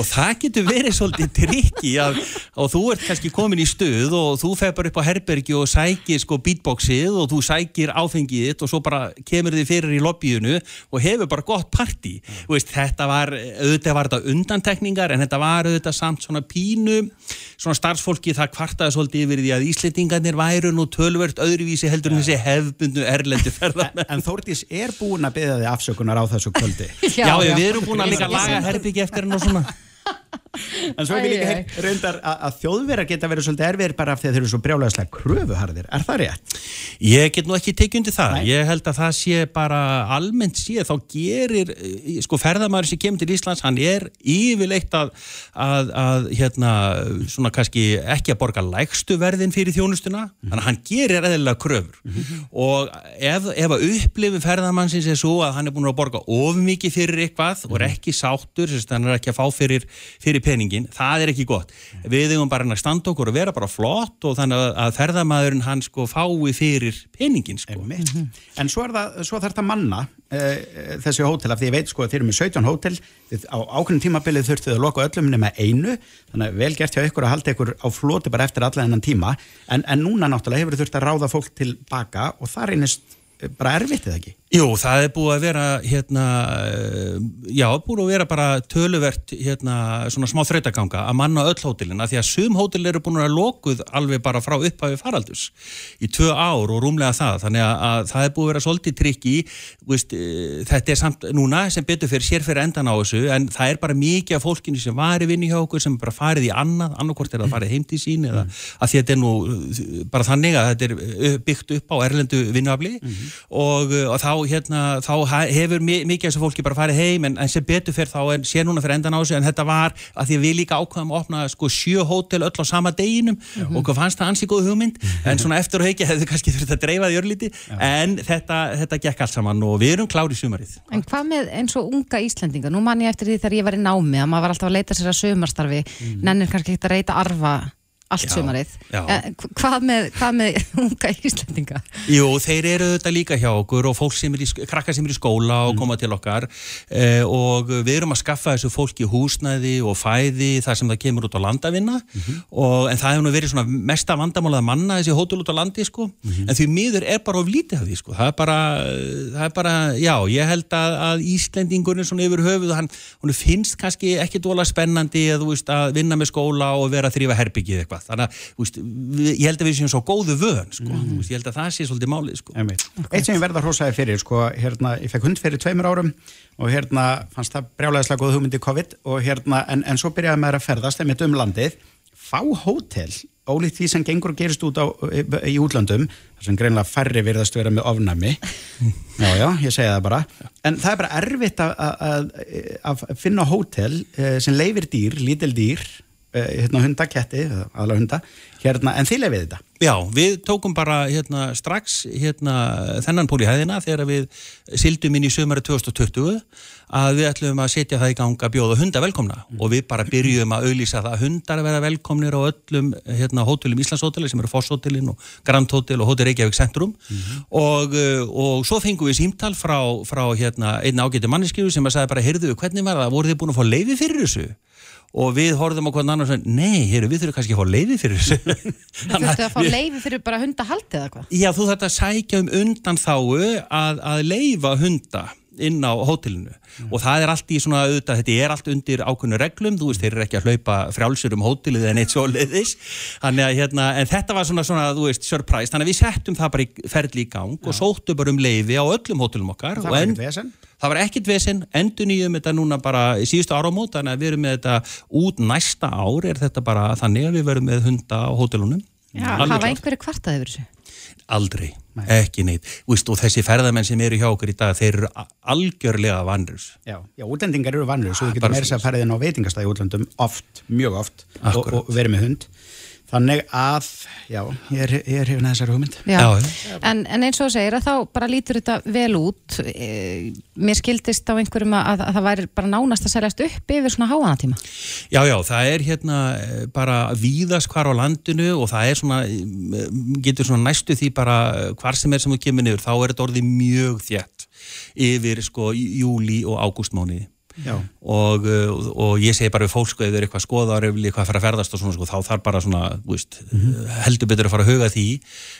F: og það getur verið svolítið trikki að, og þú ert kannski komin í stuð og þú fegur upp á herbergi og sækir sko beatboxið og þú sækir áfengiðitt og svo bara kemur þið fyrir í lobbyinu og hefur bara gott parti veist, þetta var, auðvitað var þetta undantekningar en þetta var auðvitað samt svona pínu svona starfsfólki það kvartaði svolítið hefbundu erlendi ferðarmenn.
C: En, en Þórtís er búin að byggja þig afsökunar á þessu kvöldi.
F: já, já, já, við erum búin að líka laga herbyggi eftir henn og svona.
C: En svo er við líka heyr, reyndar að, að þjóðverðar geta verið svolítið erfiðir bara af því að þeir eru svo brjálæðislega kröfuharðir. Er það rétt?
F: Ég get nú ekki tekið undir það. Nei. Ég held að það sé bara almennt sé þá gerir, sko ferðamæður sem kemur til Íslands, hann er yfirleitt að, að, að hérna, svona kannski ekki að borga lægstu verðin fyrir þjónustuna, mm -hmm. þannig að hann gerir eðlilega kröfur mm -hmm. og ef, ef að upplifu ferðamannsins er svo að hann er búin að borga of mikið fyrir eitthvað mm -hmm. og er ekki sáttur, þannig að hann er ekki að fá fyrir, fyrir peningin, það er ekki gott við hefum bara að standa okkur og vera bara flott og þannig að ferðamæðurinn hann sko fái fyrir peningin sko.
C: -hmm. En svo, það, svo þarf það manna uh, þessi hótel af því ég veit sko að þeir eru með 17 hótel á ákveðin tímabilið þurftu að loka öllum nema einu þannig að vel gert hjá ykkur að halda ykkur á floti bara eftir alla þennan tíma en, en núna náttúrulega hefur þurft að ráða fólk tilbaka og það reynist bara erfitt eða ekki?
F: Jú, það er búið að vera hérna, eh, já, búið að vera bara töluvert hérna, svona smá þrautaganga að manna öll hótelina því að sum hótel eru búin að lokuð alveg bara frá upphafi faraldus í tvö ár og rúmlega það. Þannig að, að það er búið að vera svolítið trikki veist, e, þetta er samt núna sem betur fyrir sér fyrir endan á þessu en það er bara mikið af fólkinu sem var í vinni hjá okkur sem bara farið í annað, annarkort er það farið heim til sín eða að því að þetta er nú eh, bara þannig að þetta er eh, byggt upp á erlendu vinnuafli og, og þá, hérna, þá hefur mi- mikið af þessu fólki bara farið heim en, en sem betur fyrir þá en sé núna fyrir endan á þessu en þetta var að því að við líka ákvæðum að opna sko sjö hótel öll á sama deginum og hvað fannst það ansi góð hugmynd en svona eftir og heikja hefðu kannski þurft að dreifa því örlíti en þetta, þetta gekk allt saman og við erum klári sumarið.
B: En hvað með eins og unga Íslendinga? Nú man ég eftir því þegar ég var í námi að maður var alltaf að leita sér að sömarstarfi nennir allt
F: já.
B: Eh, Hvað með, hvað með unga Íslendinga?
F: Jú, þeir eru þetta líka hjá okkur og fólk sem er í, krakkar sem er í skóla og koma til okkar. Eh, og við erum að skaffa þessu fólki húsnæði og fæði þar sem það kemur út á landavinna og, en það hefur nú verið svona mesta vandamálað að manna þessi hótel út á landi sko. En því miður er bara of lítið af því sko. Það er bara, það er bara já, ég held að, að Íslendingurinn svona yfir höfuð, hann, hann finnst kannski ekki dóla spennandi að, veist, að vinna með skóla og vera að þrýfa herbyggið eitthvað þannig að veist, við, ég held að við séum svo góðu vön sko. Veist, ég held að það sé svolítið málið sko.
C: Eitt sem ég verða hrósaði fyrir, sko, hérna, ég fekk hund fyrir tveimur árum og hérna fannst það brjálæðislega góð hugmyndi COVID og hérna, en, en svo byrjaði maður að ferðast einmitt um landið, fá hótel, ólíkt því sem gengur og gerist út á, í útlöndum, þar sem greinlega færri virðast vera með ofnæmi, já, já, ég segi það bara, en það er bara erfitt að, finna hótel eh, sem leifir dýr, lítil dýr, hérna hunda, ketti, aðla hunda, hérna, en þið leifið þetta.
F: Já, við tókum bara hérna, strax hérna, þennan pól í hæðina þegar við sildum inn í sömari 2020 að við ætlum að setja það í gang að bjóða hunda velkomna. Og við bara byrjuðum að auðlýsa það að hundar að vera velkomnir á öllum hérna, hótelum Íslandshóteli sem eru Fosshótelin og Grand Hotel og Hótel Reykjavík Centrum. Og, uh, og svo fengum við símtal frá, frá hérna, einn ágæti manneskifu sem að sagði bara, heyrðu, hvernig var það, voru þið búin að fá leiði fyrir þessu? Og við horfðum á hvernig annar og sagði, nei, heyrðu, við þurfum kannski að fá leiði fyrir þessu.
B: Þú þurftu að fá leifi fyrir bara hundahaldið eða hvað?
F: Já, þú þarft að sækja um undan þáu að, að leifa hunda inn á hótelinu. Og það er allt í svona auðvitað, þetta er allt undir ákveðnu reglum, þú veist, þeir eru ekki að hlaupa frjálsur um hótelið en eitt svo leiðis þannig að hérna, en þetta var svona, svona þú veist, surprise, þannig að við settum það bara í ferli í gang og sóttum bara um leifi á öllum hótelum okkar
C: Það
F: og
C: var
F: ekkit vesen, endur nýjum þetta núna bara í síðustu áramót, þannig að við erum með þetta út næsta ár, er þetta bara þannig að við verum með hunda á hótelunum.
B: Já, hafa einhverju kvartað yfir þessu?
F: Aldrei, ekki neitt. Vist, og þessi ferðamenn sem eru hjá okkur í dag, þeir eru algjörlega vanrus.
C: Já, já, útlendingar eru vannur, svo
F: Ah,
C: þú getur
F: bara
C: meira þess að inn á veitingastæði í útlendum oft, mjög oft og, og verið með hund. Þannig að, já, ég er, ég er hefðin að þessari hugmynd.
B: Já. En, en eins og segir að þá bara lítur þetta vel út e, mér skildist á einhverjum að, að það væri bara nánast að seljast upp yfir svona háanatíma
F: Já, já, það er hérna eh, bara víðast hvar á landinu og það er svona, eh, getur svona næstu því bara hvar sem er sem þú kemur niður, þá er þetta orðið mjög þjætt yfir sko júli og ágústmániði.
C: Já.
F: Og, uh, og ég segi bara við fólk sko þeir eitthvað skoðar ef eitthvað að fara að ferðast og svona sko þá þarf bara svona, veist, heldur betur að fara að huga því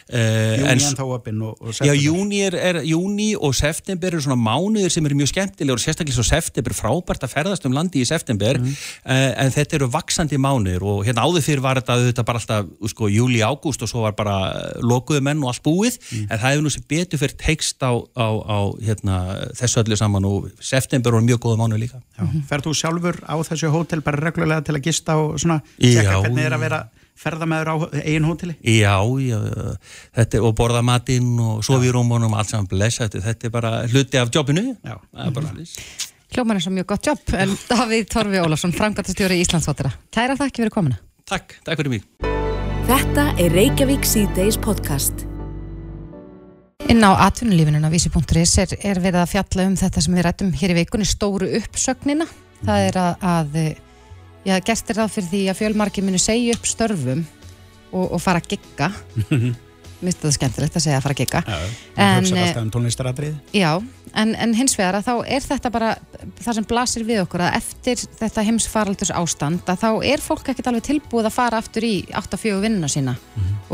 C: Júni
F: en
C: en þá opinn og, og
F: Já,
C: september.
F: júni, er, er, júni og september eru svona mánuðir sem eru mjög skemmtilega og sérstaklega svo september, frábært að ferðast um landi í september,
C: Mhm.
F: uh, en þetta eru vaksandi mánuðir og hérna áður fyrir var þetta, þetta bara alltaf, sko, júli, ágúst og svo var bara eh, lokuðu menn og allt búið
C: Mhm.
F: en það hefur nú sem betur fyrir tekst á, á, á hérna, þessu öllu saman og september var mjög góða mánuð líka.
C: Já. Ferð þú sjálfur á þessu hótel bara reglulega til að gista og svona, tjekka hvernig er að vera ferðamæður á eigin hóteli?
F: Já, já, þetta er, og borða matinn og sofa í rúmunum, allt saman blessa þetta, þetta er bara hluti af jobbinu.
C: Já.
F: er mm
B: Hljóman er svo mjög gott jobb en Davíð Torfi Ólafsson, framkvæmtastjóri Íslandsvotara Kæra þakki fyrir komuna.
F: Takk, takk fyrir mig.
A: Þetta er Reykjavík C-Days podcast.
B: Inn á atvinnulífinun á vísi.is er, er verið að fjalla um þetta sem við rættum hér í vikunni stóru uppsögnina. Það er að, að já, gert er það fyrir því að fjölmarki muni segja upp störfum og, og fara að gigga. Mér finnst það skemmtilegt að segja að fara að gigga.
C: Já,
B: En,
C: en hugsa
B: eh,
C: alltaf um tónlistaratrið.
B: Já, en, en hins vegar að þá er þetta bara það sem blasir við okkur að eftir þetta heimsfaraldurs ástand að þá er fólk ekkert alveg tilbúið að fara aftur í 8-4 vinnuna sína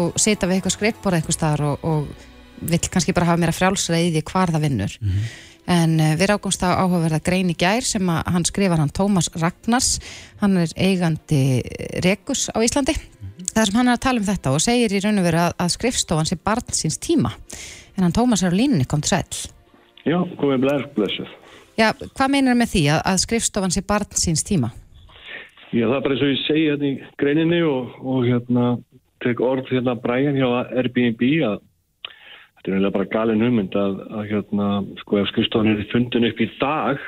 B: og sita við eitthvað skrippborð eitthvað staðar og, og vill kannski bara hafa meira frjálsræði í því hvar það vinnur. En uh, við rákumst á áhugaverða grein í gær sem að hann skrifar hann Tómas Ragnars. Hann er eigandi Rekus á Íslandi. Þar sem hann er að tala um þetta og segir í raun og veru að, að skrifstofan sé barn síns tíma. En hann Tómas er á línunni kom til sæll.
G: Já, komið blær, blessuð.
B: Já, hvað meinar með því að, að skrifstofan sé barn síns tíma?
G: Já, það er bara eins og ég segi hérna í greininni og, og hérna tek orð hérna Brian hjá Airbnb að þetta er eiginlega bara galin hugmynd að, að hérna, sko, ef skrifstofan er fundin upp í dag,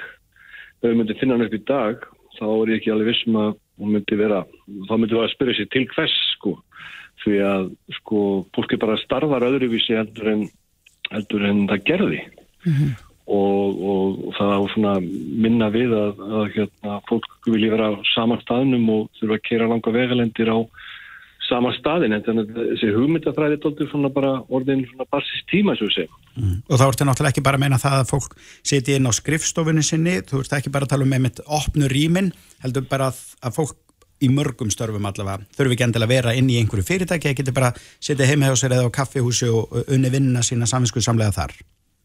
G: ef við myndum finna hann upp í dag, þá er ég ekki alveg vissum að hún myndi vera, þá myndi við að spyrja sér til hvers, sko, því að, sko, fólki bara starfar öðruvísi heldur en, heldur en það gerði. Og, og, og það á svona minna við að, að hérna, fólk vilja vera á saman staðnum og þurfa að kera langa vegalendir á sama staðin en þannig að þessi hugmyndafræði er svona bara orðin svona barsist tíma sem.
C: Og þá ertu náttúrulega ekki bara að meina það að fólk siti inn á skrifstofunni sinni, þú ert ekki bara að tala um einmitt opnu rýmin, heldur bara að, að fólk í mörgum störfum allavega þurfi ekki endilega að vera inn í einhverju fyrirtæki eða getur bara að sitja heima hjá sér eða á kaffihúsi og unni vinnina sína saminsku samlega þar.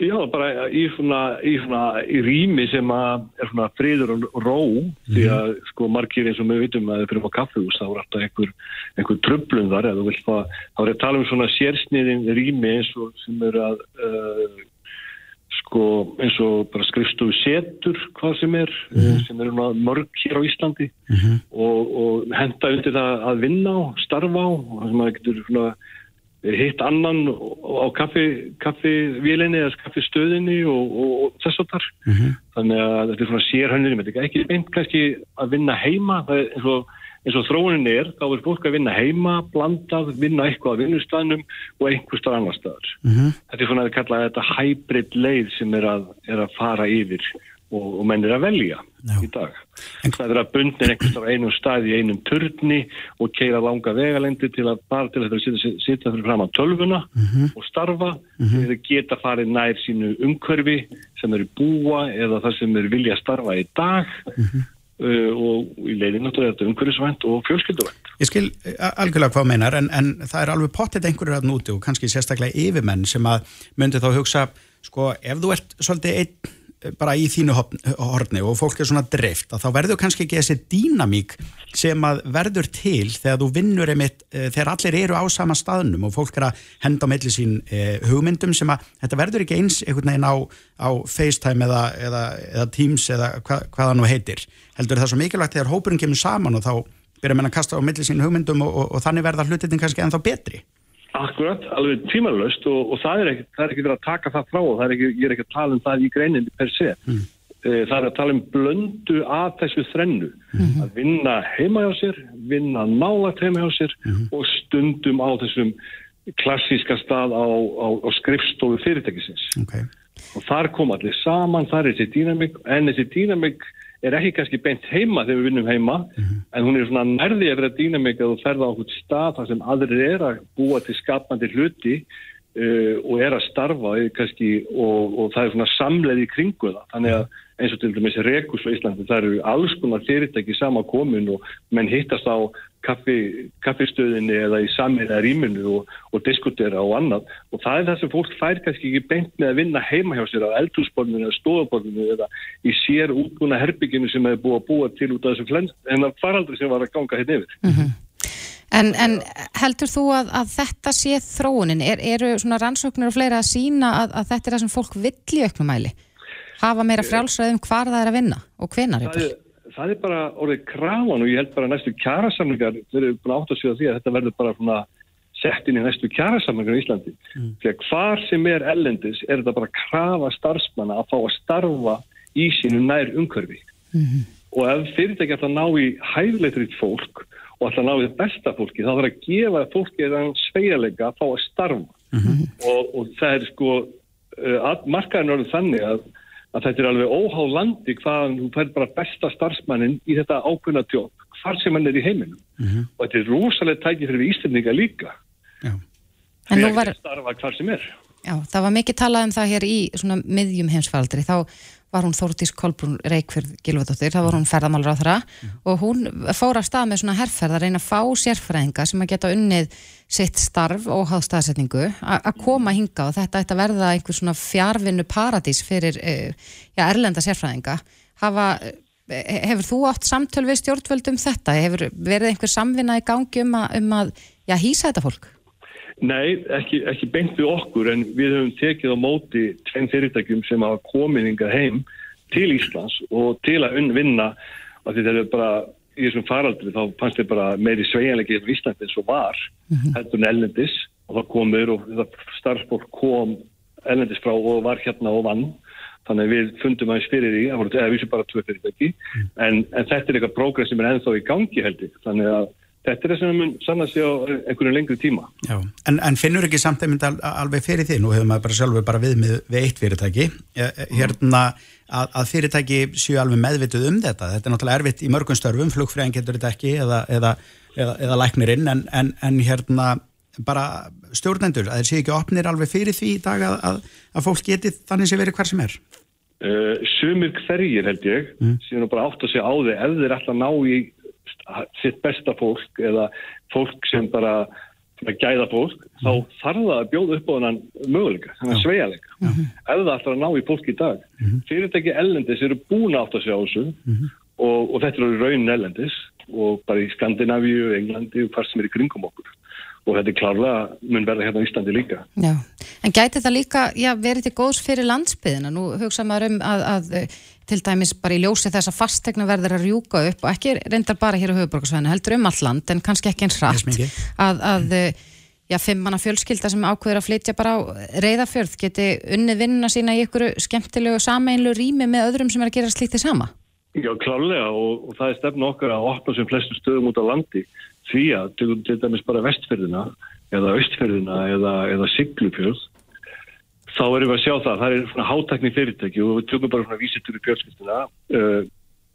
G: Já, bara í svona, í svona í rými sem að er svona friður og ró því að sko margir eins og við vitum að það fyrir á kaffehús þá er alltaf einhver, einhver tröflun þar eða þú vilt fá, þá er að tala um svona sérsniðin rými eins og sem eru að uh, sko eins og bara skrifstofu setur hvað sem er, mm. sem eru mörg hér á Íslandi
C: Mhm.
G: og, og henda undir það að vinna á, starfa á og það sem að getur svona hitt annan á kaffi, kaffivélinni eða kaffistöðinni og, og, og þess og þar. Þannig að þetta er svona sérhönnir, þetta er ekki beint kannski að vinna heima, það er eins og, eins og þróunin er, þá er fólk að vinna heima, blandað, vinna eitthvað á vinnustæðnum og einhver stað annar staðar. Þetta er svona að kalla þetta hybrid leið sem er að, er að fara yfir og, og menn er að velja
C: Já.
G: í dag. Það er að bundin einhvers á einum stað í einum turni og keira langa vegalendi til að bara til að sitja, sitja fyrir fram á tölvuna og starfa þeir geta farið nær sínu umhverfi sem eru búa eða það sem eru vilja að starfa í dag uh, og í leiðin náttúrulega þetta umhverfisvænt og fjölskylduvænt.
C: Ég skil eh, algjörlega hvað meinar en, en það er alveg pottet einhverjur að núti og kannski sérstaklega yfirmenn sem að myndi þá hugsa, sko, ef þú ert svolítið einn bara í þínu horni og fólk er svona dreift að þá verður kannski ekki þessi dýnamík sem að verður til þegar þú vinnur einmitt, eh, þegar allir eru á sama staðnum og fólk er að henda á milli sín eh, hugmyndum sem að þetta verður ekki eins einhvern veginn á, á FaceTime eða, eða, eða Teams eða hva, hvað það nú heitir. Heldur það svo mikilvægt þegar hópurinn kemur saman og þá byrja menn að kasta á milli sín hugmyndum og, og, og þannig verða hlutin kannski ennþá betri
G: Akkurat, alveg tímalöst og, og það er ekki, er verið að taka það frá og það er ekki, ég er ekki að tala um það í greininni per se. Mm. Það er að tala um blöndu að þessu þrennu. Að vinna heima hjá sér, vinna nálægt heima hjá sér og stundum á þessum klassíska stað á, á, á skrifstofu fyrirtækisins.
C: okay.
G: Og þar kom allir saman, þar er þessi dýnamik, en þessi dýnamik er ekki kannski beint heima þegar við vinnum heima, en hún er svona nærði að vera dýnamik að þú ferða á okkur stað þar sem aðrir er að búa til skapandi hluti uh, og er að starfa eh, kannski, og, og það er svona samleið í kringu það. Þannig að eins og til dæmis Rekus á Íslandi, það eru alls konar fyrirtæki sama komin og menn hittast á kaffistöðinni eða í samina rýminu og, og diskutera og annað og það er það sem fólk fær kannski ekki beint með að vinna heima hjá sér á eldhúsborðinu eða stofaborðinu eða í sér útbúna herbygginu sem hefur búið að búa til út af þessu flens en það faraldri sem var að ganga hérna yfir.
B: En, en heldur þú að, að þetta sé þróunin? Er, eru svona rannsóknir og fleira að sína að, að þetta er það sem fólk vill í auknum mæli? Hafa meira frjálsræðum hvar það er að vinna og hvenar
G: er, það er bara orðið krafan og ég held bara næstu kjærasamlingar þeir eru búin átt að segja því að þetta verður bara svona sett inn í næstu kjærasamlingar í Íslandi. Mm. Því að hvar sem er ellendis er þetta bara að krafa starfsmanna að fá að starfa í sínu nær umhverfi.
B: Mhm.
G: Og ef fyrirtæki ætla að ná í hæfleitriðt fólk og ætla að ná í besta fólki þá þarf að gefa fólki þann sveigalega að fá að starfa. Og, og það er sko uh, markaðin orðið þannig að að þetta er alveg óháð landi hvaðan þú fær bara besta starfsmannin í þetta ákveðna tjók, hvar sem hann er í heiminum. Og þetta er rosalega tækið fyrir Íslandinga líka.
C: Já.
B: En nú
G: Þegar
B: var,
G: að starfa hvar sem er.
B: Já, það var mikið talað um það hér í svona miðjum heimsfaldri, þá var hún Þórtís Kolbrún Reykjörð Gilvardóttir, þá var hún ferðamálur á þeirra og hún fór af stað með svona herrferð að reyna að fá sérfræðinga sem að geta unnið sitt starf og háð staðsetningu að koma hinga og þetta ætti að verða einhver svona fjárvinnu paradís fyrir eh, já, erlenda sérfræðinga. Hafa, eh, hefur þú átt samtöl við stjórnvöld um þetta? Hefur verið einhver samvinna í gangi um að, um að já, hýsa þetta fólk?
G: Nei, ekki, ekki beint við okkur en við höfum tekið á móti tveim fyrirtækjum sem hafa komið hingað heim til Íslands og til að unnvinna að þetta er bara í þessum faraldri þá fannst þið bara meiri sveigjanleiki í Íslandi eins og var heldur en ellendis og það komur og þetta starfsfólk kom ellendis frá og var hérna og vann. Þannig að við fundum aðeins fyrir voru eða við sem bara tvö fyrirtæki. En, en þetta er eitthvað prógress sem er ennþá í gangi heldur þannig að þetta er það sem mun sanna sig á einhverju lengri tíma.
C: En, en finnur ekki samt einmitt al, alveg fyrir því, nú hefur maður bara sjálfur bara við með við eitt fyrirtæki. Eh, eh, hérna að, að fyrirtæki séu alveg meðvituð um þetta, þetta er náttúrulega erfitt í mörgum störfum, flugfræðin getur þetta ekki eða, eða, eða, eða læknirinn en, en, en hérna bara stjórnendur, að þeir séu ekki opnir alveg fyrir því í dag að, að, að fólk geti þannig sé verið hver sem er?
G: Uh, sumir hverjir held ég mm. síðan bara átt að segja á þig ef þeir ætla að ná í sitt besta fólk eða fólk sem bara gæða fólk þá þarf það að bjóða upp á þennan möguleika, þennan sveigalega ef það ætla að ná í fólk í dag. Fyrirtæki ellendis eru búin að átt að segja á þessu og, og þetta eru raunin ellendis og bara í Skandinavíu, Englandi og hvar sem er í kringum okkur. Og þetta er klárlega mun verða hérna á Íslandi líka.
B: Já, en gæti það líka já, verið til góðs fyrir landsbyðina nú hugsa maður um að, að til dæmis bara í ljósi þess að fastegna verður að rjúka upp og ekki reyndar bara hér á höfuborgarsvæðinu heldur um all land en kannski ekki eins
C: mikið.
B: að, að já, fimm manna fjölskylda sem ákveður að flytja bara á reyðafjörð geti unnið vinnuna sína í ykkur skemmtilegu sameinlu rými með öðrum sem er að gera slíkt þið sama
G: Já, klárlega og, og það er stefna okkar að opna sem flestu stöðum út á landi því að til dæmis bara vestferðina eða austferðina eða, eða siglufjörð þá erum við að sjá það, það er svona hátækni fyrirtæki og við tökum bara svona vísitur í fjölskyldina uh,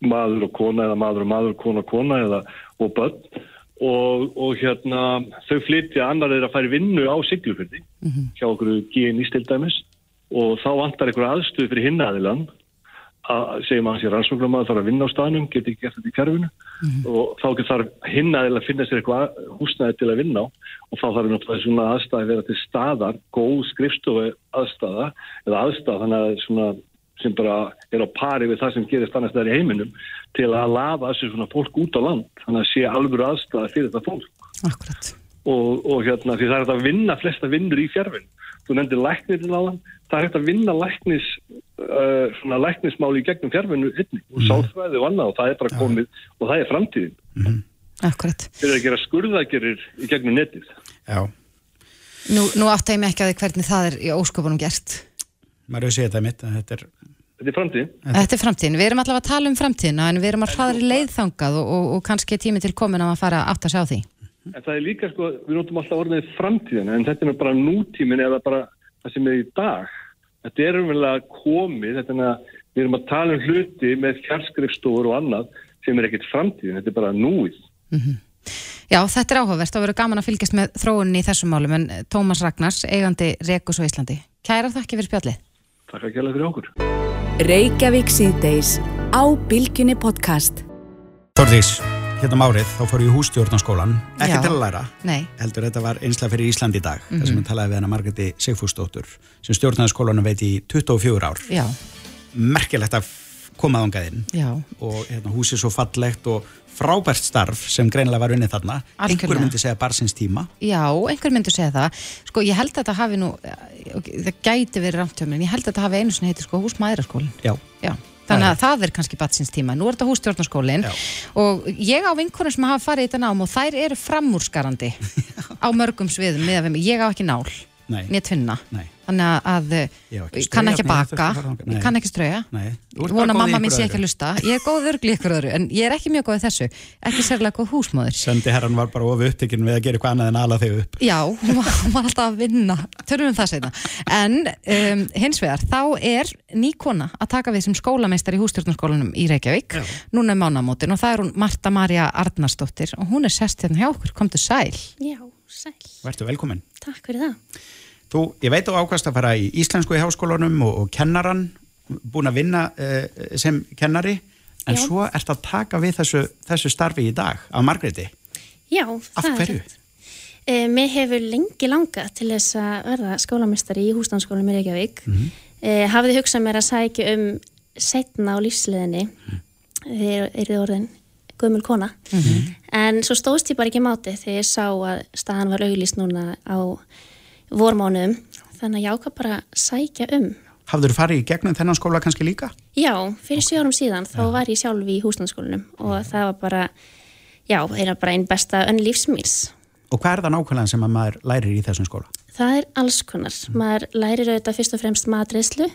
G: maður og kona eða maður og maður, kona og kona eða og börn. Og, og hérna þau flytja annar er að færi vinnu á siglufjörði hjá okkur GNI til dæmis. Og þá vantar einhver aðstöð fyrir hinnaðilan að segjum að hans er rannsóknarmaður þarf að vinna á staðnum, getur ekki gert þetta í kerfinu. Og þá þarf hinnaðilega að finna sér eitthvað að- húsnæði til að vinna á. Og þá þarf náttúrulega svona aðstæði að vera til staðar, góð skrifstofu aðstæða eða aðstæða þannig að svona sem bara er á pari við það sem gerist annars þær í heiminum til að lafa þessu svona fólk út á land. Þannig að sé alvöru aðstæða fyrir þetta fólk. Og, og hérna því það er að vinna flesta vinnur í fjárvinn þú nefndir læknir til áðan það er hægt að vinna læknis uh, svona læknismáli í gegnum fjárvinnu einnig og sálfræði og annað og það er bara komið og það er framtíðin.
B: Akkurat.
G: Þeir eru að gera skurðagerir í gegnum netið.
C: Já,
B: Nú, nú átti ég mig ekki að því hvernig það er í ósköpunum gert.
C: Hefur séð þetta mitt að þetta er,
G: þetta er framtíðin?
B: Þetta er framtíðin, við erum allavega að tala um framtíðina en við erum að hraðri leiðþangað og, og, og kannski er tími til komin að maður fara að átta sig á því
G: en það er líka sko, við notum alltaf orðið framtíðin en þetta er nú bara nútímin eða bara það sem er í dag. Þetta er umvel komið þetta er að við erum að tala um hluti með fjarskrifstofur og annað sem er ekkert framtíðin, þetta er bara núið.
B: Já, þetta er áhugavert. Og verður gaman að fylgjast með þróuninni í þessum málum en Tómas Ragnars, eigandi Rekus og Íslandi Kæra þakki fyrir spjallið.
G: Takk að kjalla fyrir okkur.
A: Reykjavík síðdeis á Bilginni podcast.
C: Þorðís, hérna um árið, þá fór ég í hústjórnarskólan ekki
B: Já.
C: til að læra,
B: Nei,
C: heldur þetta var einslega fyrir Ísland í dag, þar sem ég talaði við hana Margreti Sigfúsdóttur, sem stjórnaði skólanum veit í 24 ár,
B: já,
C: merkilegt að koma þangað inn.
B: Já.
C: Og hérna, húsið svo fallegt og frábært starf sem greinilega var unnið þarna.
B: Algjörlega.
C: einhver myndi segja barsins tíma.
B: Já, einhver myndur segja það. Sko, ég held að þetta hafi nú það gæti verið rámtjöfn en ég held að þetta hafi einu sinni heiti sko húsmæðraskólin
C: já,
B: Já, þannig að það er kannski batsins tíma. Nú er þetta hústjórnarskólinn og ég á vinkonum sem hafa farið í þetta nám og þær eru framúrskarandi á mörgum sviðum með að við. Ég á ekki nál,
C: nei,
B: mér tvinna.
C: nei,
B: Þannig að
C: Ég
B: kann ekki að baka,
C: ég
B: kann ekki Ég vona mamma mín sé ekki að lusta. Ég er góð örgli ykkur öðru en ég er ekki mjög góð í þessu. Ekki sérlega góð húsmóður.
C: Sendi herran var bara ofi upptekinn við að gera eitthvað annað en ala þig upp.
B: Já, hún var, alltaf að vinna. Törnum um það segna En um, hins vegar, þá er ný kona að taka við sem skólameistar í hústjórnarskólanum í Reykjavík Núna er mánamótin og það er hún Marta Maria Arnarsdóttir og hún er sest hérna hjá okkur, komdu sæl.
H: Já, sæl.
C: Vertu velkomin
H: Takk fyrir það.
C: Þú, ég veit þú ákvæmst að fara í íslensku í háskólanum og, og kennaran, búin að vinna uh, sem kennari, en
H: Já.
C: svo ert að taka við þessu, þessu starfi í dag af Margréti.
H: Já,
C: Af
H: það er
C: hverju?
H: rétt. Eh, Mér hefur lengi langað til þess að verða skólamistari í húsnámsskólanum í Reykjavík. Mm. -hmm. Hafði hugsað mér að sækja um setna á lífsliðinni
C: Mhm.
H: þegar er þið orðin gömul kona. En svo stóðst ég bara ekki máti þegar ég sá að staðan var auglýst núna á vormánuðum. Þannig að ég ákvað bara sækja um.
C: Hafður þú farið í gegnum þennan skóla kannski líka?
H: Já, fyrir sjö árum síðan þá var ég sjálf í húsnámsskólanum og það var bara, já, eina bara einn besta önn lífsmýrs.
C: Og hvað er það nákvæmlega sem að maður lærir í þessum skóla?
H: Það er alls konar. Maður lærir auðvitað fyrst og fremst matreyslu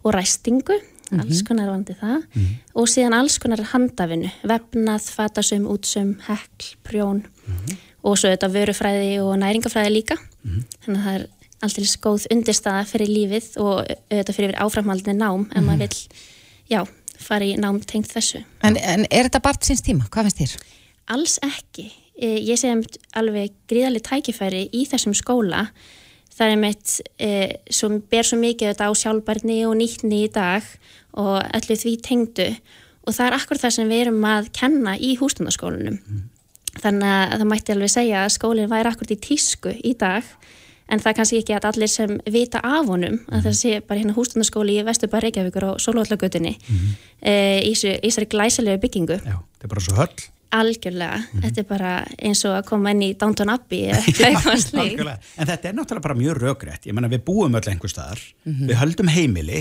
H: og ræstingu, alls konar vandi það, og síðan alls konar handafinu, vefnað, fatasum, útsum, hekl, prjón og svo auðvitað vörufræði og næringafræði líka. Þannig að það er alltaf góð undirstaða fyrir lífið og auðvitað fyrir áframhaldinu nám en maður vill, já, fara í nám tengt þessu.
B: En, en er þetta bara síns tíma? Hvað finnst þér?
H: Alls ekki. Eh, Ég sé alveg gríðarlega tækifæri í þessum skóla. Það er einmitt eh, sem ber svo mikið þetta á sjálfbarni og nýttni í dag og öllu því tengdu og það er akkur það sem við erum að kenna í hústundaskólanum. Þannig að það mætti alveg segja að skólinn væri akkur í tísku í dag en það er kannski ekki að allir sem vita af honum að það sé bara hérna hústundaskóli í Vesturbæð Reykjavíkur og Sólvallagötunni e, í þessu- í þessari glæsilegu byggingu.
C: Já, þetta er bara svo höll.
H: Algjörlega, þetta er bara eins og að koma inn í Downton Abbey eða eitthvað.
C: Algjörlega. En þetta er náttúrulega bara mjög rökrétt. Ég menna við búum öll einhver staðar,
H: Mhm.
C: við höldum heimili,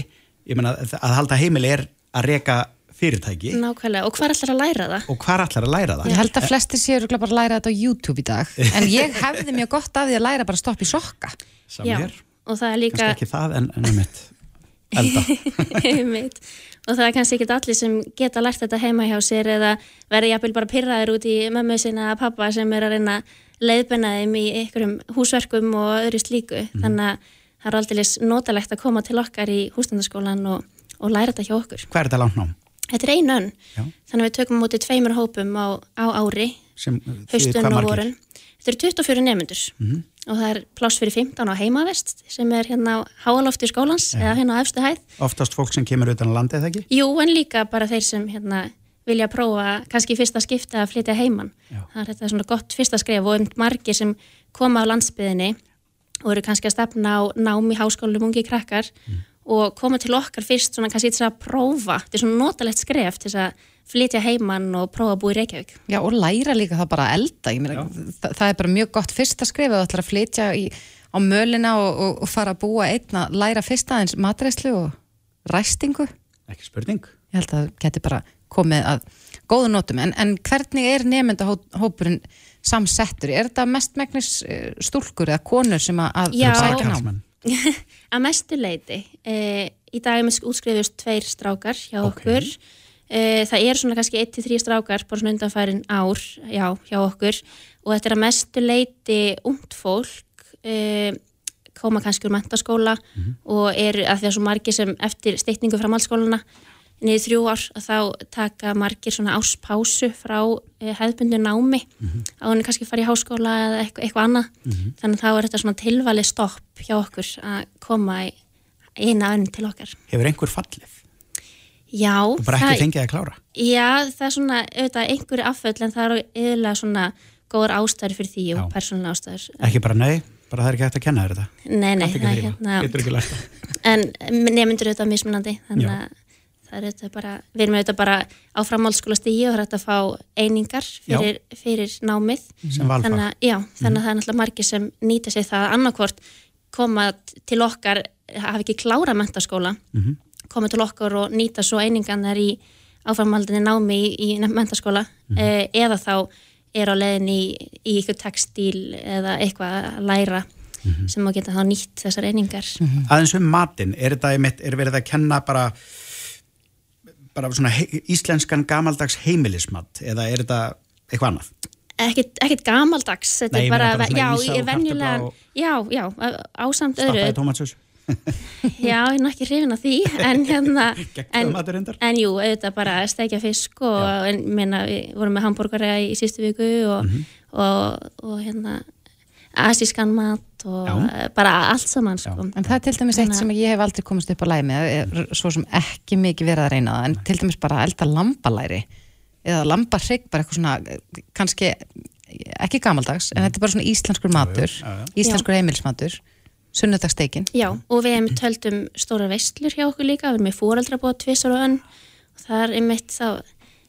C: ég menna að halda heimili er að reka fyrirtæki.
H: Nákvæmlega, og hvað ætlar að læra það?
C: og hvar ætlar að læra það?
B: Ég held að flestir séu örugglega bara að læra þetta á YouTube í dag. En ég hefði mjög gott af því að læra bara að stoppa í sokka.
C: Saman hér,
H: og það er líka
C: kannski ekki það en, en einmitt. Elda.
H: einmitt, og það er kannski ekki allir sem geta lært þetta heima hjá sér eða verði jafnvel bara pyrraður út í mömmu sinna eða pappa sem er að reyna að leiðbenna þeim í einhverjum húsverkum og öðru slíku. Þannig að það er aldrei notalegt að koma til okkar í húsnandaskólan og, og læra þetta hjá okkur.
C: Hvað er þetta langt nám?
H: Þetta er einu önn,
C: Já.
H: þannig að við tökum mútið tveimur hópum á, á ári haustun
C: hvað
H: og vorun. Þetta eru 24 nefndur og það er pláss fyrir 15 á heimavest sem er hérna á háalofti skólans eða hérna á efstu hæð.
C: Oftast fólk sem kemur utan landi eða ekki?
H: Jú, en líka bara þeir sem hérna vilja prófa kannski fyrsta skipta að flytja heiman.
C: Já.
H: Það er þetta svona gott fyrsta skref og um margir sem koma á landsbyðinni og eru kannski að stefna á nám í háskólum ungi krakkar og koma til okkar fyrst svona kannski til að prófa, þetta er svona notalegt skref til að flytja heiman og prófa að búa í Reykjavík.
B: Já, og læra líka það bara að elda Ég meina, það, það er bara mjög gott fyrsta skrif að ætla að flytja í, á mölina og, og, og fara að búa einn að læra fyrst aðeins matreyslu og ræstingu
C: Ekki spurning.
B: Ég held að það geti bara komið að góðu nótum, en, en hvernig er nefndahópurinn samsettur? Er þetta mestmægnis eh, stúlkur eða konur sem að, að
H: Já. að mestu leiti e, í dag er með útskriðust tveir strákar hjá
C: Ok.
H: okkur e, það er svona kannski 1-3 strákar bara svona undanfærin ár já, hjá okkur og þetta er að mestu leiti ungt fólk e, koma kannski úr mentaskóla og er að því að svo margir sem eftir steikningu framhaldsskólana niður þrjú ár að þá taka margir svona áspásu frá e, hefðbundu námi. Á henni kannski fara í háskóla eða eitthvað, eitthvað annað. Þannig að þá er þetta svona tilvalið stopp hjá okkur að koma í eina önn til okkar.
C: Hefur einhver fallið?
H: Já,
C: Og bara ekki fengið að klára?
H: já, það er svona auðvitað einhverju afföll en það eru yfirlega svona góður ástæður fyrir því og persónulega ástæður.
C: Ekki bara nei, bara það er ekki hægt að kenna þér þetta.
H: Nei, nei,
C: ekki
H: hérna en nefndur auðvitað mismunandi þannig að er auðvitað bara við erum auðvitað bara á framhaldsskóla stígi og það er hægt að fá einingar fyrir, fyrir námið
C: Sem valfag.
H: þannig að, já, þannig að það er náttúrulega margir sem nýta sig það annarkvort koma til okkar hafa ekki klára mentaskóla
C: Mhm.
H: koma til okkar og nýta svo einingarnar í áframhaldinni námi í, í mentaskóla
C: Mhm.
H: eh, eða þá er á leiðin í, í eitthvað textíl eða eitthvað að læra
C: Mhm.
H: sem má geta þá nýtt þessar einingar
C: Aðeins um matinn, er þetta er verið að kenna bara bara svona íslenskan gamaldags heimilismat eða er þetta eitthvað annað?
H: ekkit gamaldags þetta
C: Nei,
H: er bara,
C: bara
H: já, ég
C: og kartöfla og-
H: já, já, ásamt
C: Stappaði
H: öðru
C: tómatsus?
H: já, ég er nú ekki hrifin af því en hérna en, en jú, auðvitað bara stekja fisk og en, minna, við vorum með hambúrgara í sístu viku og,
C: Mhm.
H: og, og hérna asískan mat og
C: Já.
H: uh, bara allt saman sko.
B: En það er til dæmis eitt sem ég hef aldrei komist upp á læmi, svo sem ekki mikið verið að reyna það, en til dæmis bara elda lambalæri eða lambarygg, bara eitthvað svona, eh, kannski ekki gamaldags, en þetta er bara svona íslenskur matur, íslenskur heimilsmatur, sunnudagsteikin.
H: Já, og við hefum töldum stóra veistlur hjá okkur líka, við erum með fóraldra búið tvisar og önn og það er einmitt þá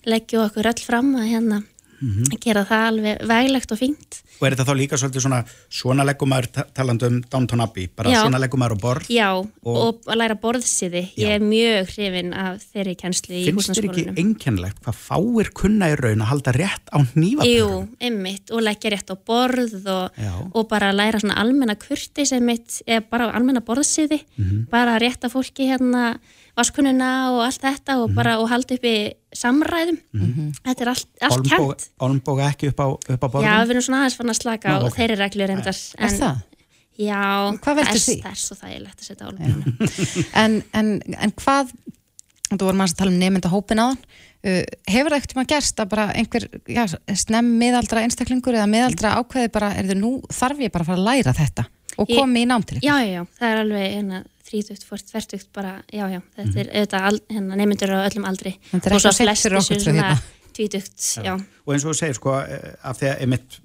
H: leggjum okkur öll fram að hérna
C: Mhm.
H: að gera það alveg veglegt og fínt.
C: Og er þetta þá líka svolítið svona, svona leggum maður ta- talandi um Downton Abbey, bara
H: Já.
C: svona leggum maður á borð?
H: Já, og, að læra borðsiði. Ég
C: Já.
H: er mjög hrifin af þeirri kennslu í
C: Finnst þér ekki einkennlegt hvað fáir kunna í raun að halda rétt á nývapörun?
H: Jú, einmitt, og leggja rétt á borð og, og bara læra svona almenna kurti sem mitt, eða bara almenna borðsiði,
C: Mhm.
H: bara rétta fólki hérna vaskununa og allt þetta
C: Mhm.
H: og bara og halda uppi samræðum. Þetta er allt, allt kent.
C: olnboga ekki upp á, upp á borðum?
H: Já, við erum svona aðeins fann að slaka
C: Ná,
H: á
C: ok.
H: þeirri reglur endar.
B: Er það?
H: Já,
B: Hvað veldur
H: þess-
B: því?
H: Það er svo þægilegt að setja álbúinu.
B: En, en, en hvað, þú vorum að tala um nefnda hópin áðan, uh, hefur það ekkert maður gerst að bara einhver já, snemm miðaldra einstaklingur eða miðaldra ákveði bara, er þau nú þarf ég bara að fara að læra þetta og komi í nám til
H: Já, já, já, það er alveg hérna, 30, 40, 40 bara, já, já, þetta
C: Mhm.
H: er auðvitað al, hérna, nefndur á öllum aldri. Og svo flestir svona
B: hérna.
H: 20, já.
C: Og eins og þú segir, sko, eh, af því að einmitt,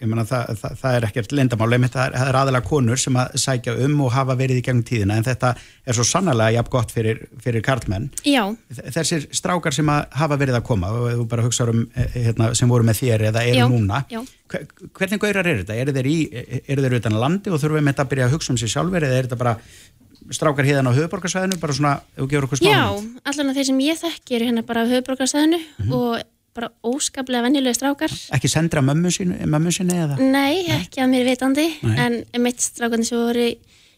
C: ég meina, það, það, það er ekkert lindamál, einmitt, það er, er aðalega konur sem að sækja um og hafa verið í gegnum tíðina, en þetta er svo sannlega jafn gott fyrir, fyrir karlmenn.
H: Já,
C: Þessir strákar sem að hafa verið að koma, þú bara hugsaður um, eh, hérna, sem voru með þér eða eru
H: Já,
C: núna,
H: já.
C: hve- hvernig gaurar eru þetta? Eru þeir, í, eru þeir utan landi og þurfum þetta að byrja að hugsa um sér sjálfur, eða er þetta bara strákar híðan á höfuborgarsvæðinu, bara svona, þú gefur okkur
H: já,
C: smáðum?
H: allan að þeir sem ég þekki eru hérna bara á höfuborgarsæðinu
C: Mhm.
H: og bara óskaplega venjulega strákar.
C: Ekki sendra mömmu sinni, mömmu sinni eða?
H: Nei, ekki að mér vitandi,
C: Nei.
H: en mitt strákarnir sem voru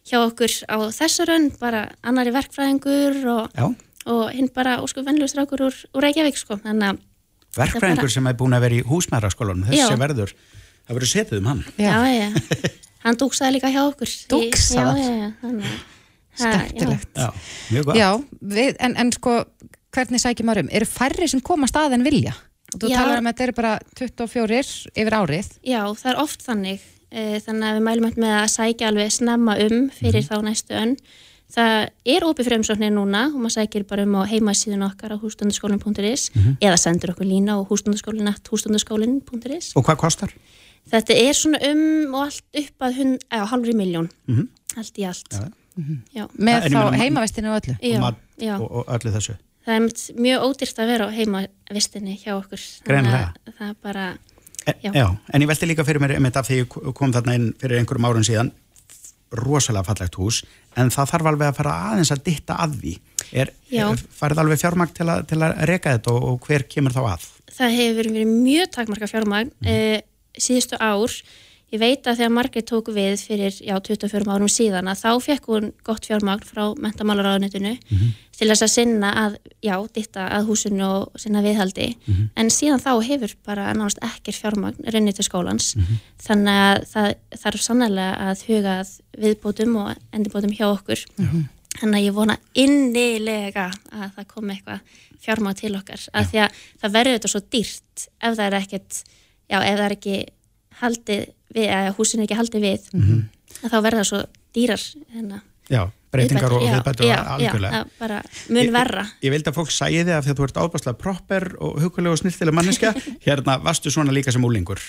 H: hjá okkur á þessarun, bara annari verkfræðingur og, og hinn bara óskup venjulega strákur úr, úr Reykjavík, sko, þannig að
C: verkfræðingur
H: bara-
C: sem er búin að vera í húsmæðraskólanum, þessi
H: Já.
C: verður, það verður setið um hann.
H: Já, já, hann dúksaði líka hjá okkur.
B: Dúxaði?
H: Já, já, já, þannig að-
B: Skemmtilegt.
C: Já, mjög gott.
B: Já, við, en, en sko, hvernig sækjum maður um? Eru færri sem koma stað en vilja? Og þú
H: Já.
B: talar um að þetta eru bara 24 yfir árið.
H: Já, það er oft þannig. eh, Þannig að við mælum upp með að sækja alveg snemma um fyrir þá næstu önn. Það er opið fyrir umsóknir núna og maður sækir bara um á heimasíðun okkar á hústundaskólinn.is eða sendur okkur lína á hústundaskólinn.is
C: Og hvað kostar?
H: Þetta er svona um og allt upp að hund, eða, halvri miljón. Allt í allt.
C: Já.
H: Já.
B: Með þá heimavestinu og öllu.
H: Já.
C: og, og öllu þessu.
H: Það er mjög ódýrt að vera á heimavistinni hjá okkur. Að Það er bara, Já.
C: já. en ég velti líka fyrir mér einmitt af því ég kom þarna inn fyrir einhverjum árun síðan rosalega fallegt hús en það þarf alveg að fara aðeins að ditta að því er, er farið alveg fjármagn til, til að reka þetta og, og hver kemur þá að
H: það hefur verið mjög takmarka fjármagn mm. síðustu ár. Ég veit að þegar Margrét tók við fyrir já, 24 árum síðan að þá fekk hún gott fjármagn frá mentamálaráðunitinu til þess að sinna að, já, ditta að húsinu og sinna viðhaldi. En síðan þá hefur bara nánast ekkert fjármagn rinnið til skólans. Þannig að það þarf sannlega að huga að viðbótum og endurbótum hjá okkur. Þannig að ég vona innilega að það komi eitthvað fjármagn til okkar. Af því að það verður þetta svo dýrt ef það er ekkert, já, ef það er ekki haldið við, eða húsin ekki haldið við, að þá verður það svo dýrar. Hérna,
C: já, breytingar og
H: Já, það bara mun verra.
C: Ég, ég vildi að fólk sæði þig af því að þú ert ábærslega proper og hugulega og snirtilega manneska hérna varstu svona líka sem úlingur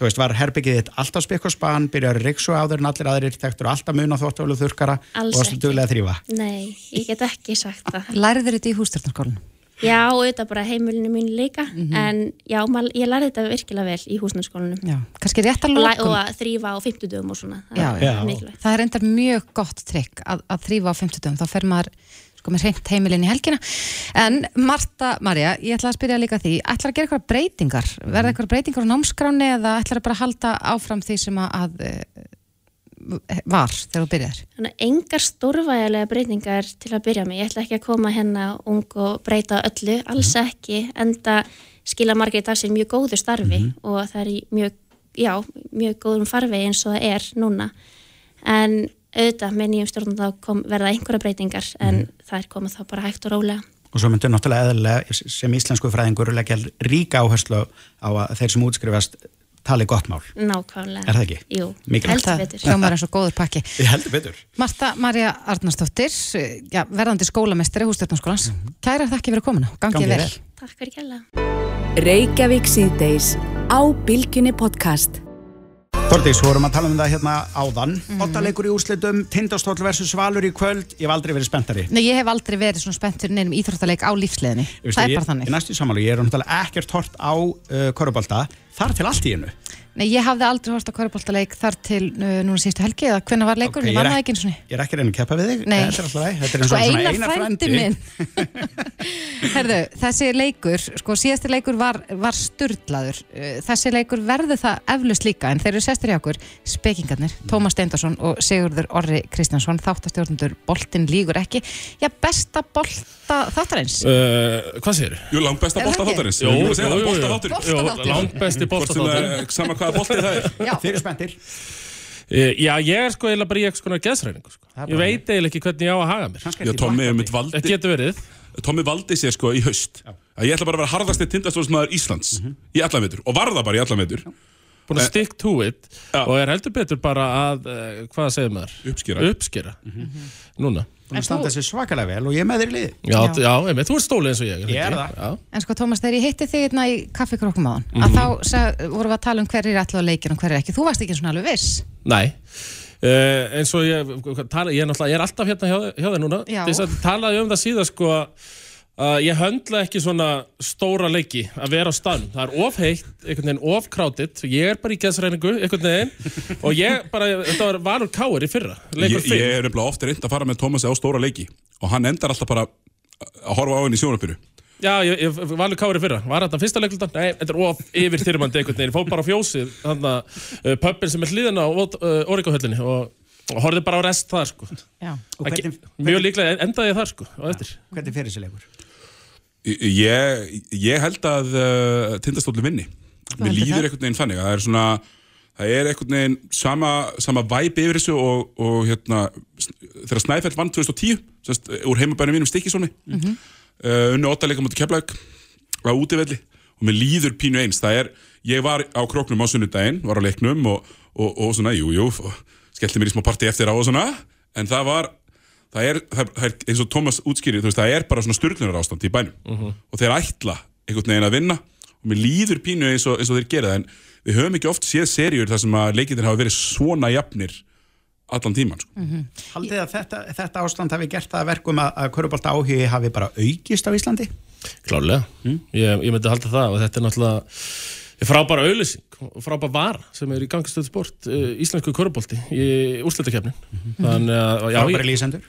C: þú veist, var herbyggið þitt alltaf spikk og span byrjar riksu áður en allir aðrir þekktur alltaf mun á þóttálu þurkara
H: Alls
C: og varstu
H: ekki.
C: duglega að þrýfa
H: Nei, ég get ekki sagt það.
B: Lærið þeir þetta í hústjórnarskólinu?
H: Já, auðvitað bara heimilinu mín líka, en já, ég lærði þetta virkilega vel í húsnarskólanum.
B: Já, kannski rétt að lokum.
H: og að þrýfa á fimmtudöfum og svona. Það
B: Já,
H: er
C: já.
B: Það er endar mjög gott trikk að, að þrýfa á 50 dögum, þá fer maður sko með reynt heimilin í helgina. En Marta, Marja, ég ætla að spyrja líka því, ætlar að gera eitthvað breytingar? Verða eitthvað breytingar á námskráni eða ætlar að bara halda áfram því sem að, að var þegar þú
H: að engar stórvægilega breytingar til að byrja með. Ég ætla ekki að koma hérna ung og breyta öllu, alls ekki, enda skila margir af sér mjög góðu starfi og það er í mjög, já, mjög góðum farfi eins og það er núna. En auðvitað með nýjum stjórnum þá kom, verða einhverja breytingar en það er komið þá bara hægt og rólega.
C: og svo myndir náttúrulega eðlilega sem íslensku fræðingur leggja ríka áherslu á að þeir sem útskrifast tali gott mál.
H: nákvæmlega.
C: Er það ekki?
H: Jú,
C: Mikilvægt.
H: heldur betur.
B: hljómar eins og góður pakki
C: Ég heldur betur.
B: Marta Marja Arnarsdóttir já, verðandi skólamestari hústjórnarskólans kæra þakki fyrir komuna, gangið
C: Gangi
B: vel
C: vel.
H: Takk fyrir kjalla.
C: Þordís, vorum að tala um það hérna áðan. Mm leikur í úrslitum, Tindastóll versus Valur í kvöld. Ég hef aldrei verið spenntari.
B: Nei, ég hef aldrei verið svona spennt fyrir neinum íþróttaleik á lífsleðinni það
C: að
B: er bara þannig
C: Ég næstu samanlega, ég er náttúrulega ekkert hort á uh, korubólta. Þar til allt í hennu.
B: Nei, ég hafði aldrei hort á kvöruboltaleik þar til uh, núna síðustu helgi eða hvenna var leikur,
C: Ok,
B: ég manna
C: ek-
B: ekki eins og
C: Ég er ekki reyna að keppa við þig.
B: Nei.
C: Þetta er alltaf leið. Þetta er eins
B: Sko
C: og svona
B: einar
C: einar
B: frændi
C: frændi.
B: minn Herðu, þessi leikur sko síðasti leikur var, var sturdlaður þessi leikur verður það eflust líka en þeir eru sestir í okkur spekingarnir, Tómas Steindorsson og Sigurður Orri Kristjánsson, þáttastjórnundur Boltin lígur ekki, já besta bolta þáttarins?
I: Uh, hvað segir þú?
J: Jú, langt besta
B: það
J: bolta þáttarins.
I: Jú,
J: Jú,
I: jú,
J: jú,
I: jú, jú.
J: bolta
B: Boltaþáttur.
I: Langt besti
J: Hvort sem
I: bóltaþáttur
J: það er sama hvaða bolti það er.
B: Já,
C: Þeir eru spenntir.
I: Uh, Já, ég er sko eiginlega bara í eitthvað svona geðsræningu sko. Ég veit eiginlega ekki hvernig ég á að haga mér.
C: Kannski
J: Já,
C: hlakkandi.
J: er mitt
I: Það
J: valdi
I: getur verið.
J: Tommi valdi sér sko í haust. Að ég ætla bara að vera harðasti tindastóðsmaður Íslands í allan vetur og var það bara í allan vetur
I: Búin að stick to it
J: Já.
I: Og er heldur betur bara að uh, Hvað segir maður?
J: uppskýra
I: Uppskera. Núna.
C: Búin að standa þessi svakalega vel og ég er með þeir í liði.
I: Já,
B: Já.
I: já, einmitt, þú ert stólið eins og ég
C: Ég er það.
I: Já,
B: en sko Tómas, þegar ég hitti þig hérna í kaffikrókum á hann að þá sag, vorum við að tala um hverjir er allavega leikir og hverjir ekki, þú varst ekki svona alveg viss.
I: Nei. Uh, eins og ég, tala, ég, er ég er alltaf hérna hjá, hjá þér núna.
B: Já.
I: þess að talaði um það síðan sko að ég höndla ekki svona stóra leiki að vera á staðnum. Það er of heitt, einhvern veginn of krátið ég er bara í geðsræningu, einhvern veginn. Og ég bara, þetta var Valur Káur í fyrra
J: Ég,
I: leikur
J: ég
I: fyrr
J: er nefnilega ofta reynd að fara með Tómasi á stóra leiki. Og hann endar alltaf bara að horfa á henni í sjónarpyru
I: Já, ég, ég, Valur Káur í fyrra, var þetta fyrsta leiklutan? Nei, þetta er of yfir þyrmandi einhvern veginn, ég fór bara á fjósið þannig að uh, pöppin sem er hliðina á uh, Oríkahöllinni og, og horfði bara á rest þar sko.
B: Já.
C: Og
I: Ekki,
C: hvernig,
I: mjög líklega endaði ég þar sko á eftir.
C: Hvernig fyrir þessi leikur?
J: Ég, ég held að uh, tindastóli vinni. Mér líður einhvern veginn þannig að það er svona það er einhvern veginn sama, sama væp yfir þessu og, og hérna þegar Snæfell vann 2010 semst, úr heimabænum mínum Stikisóni mm -hmm. uh, unnu óttalega mútið keflaug á útivelli og mér líður pínu eins. Það er, ég var á króknum á sunnudaginn var á leiknum og, og, og svona, jú, jú skellti mér í smá partí eftir á og svona en það var það er, það er, það er eins og Tómas útskýrið, þú veist, það er bara svona styrlunar ástand í bænum. Og þeir ætla einhvern veginn að vinna og mér líður pínu eins og, eins og þeir gera það en við höfum ekki oft séð serjur þar sem að leikindir hafa verið svona jafnir allan tíman sko.
C: Haldið að þetta, þetta ástand hafi gert það að verkum að, að korubólta áhugi hafi bara aukist á Íslandi?
I: Klálega, ég, ég myndi halda það og þetta er náttúrulega frábæra auðlýsing og frábæra vara sem er í gangstöðu sport uh, íslensku körubolti í þannig að já,
C: Frábæri lýsendur?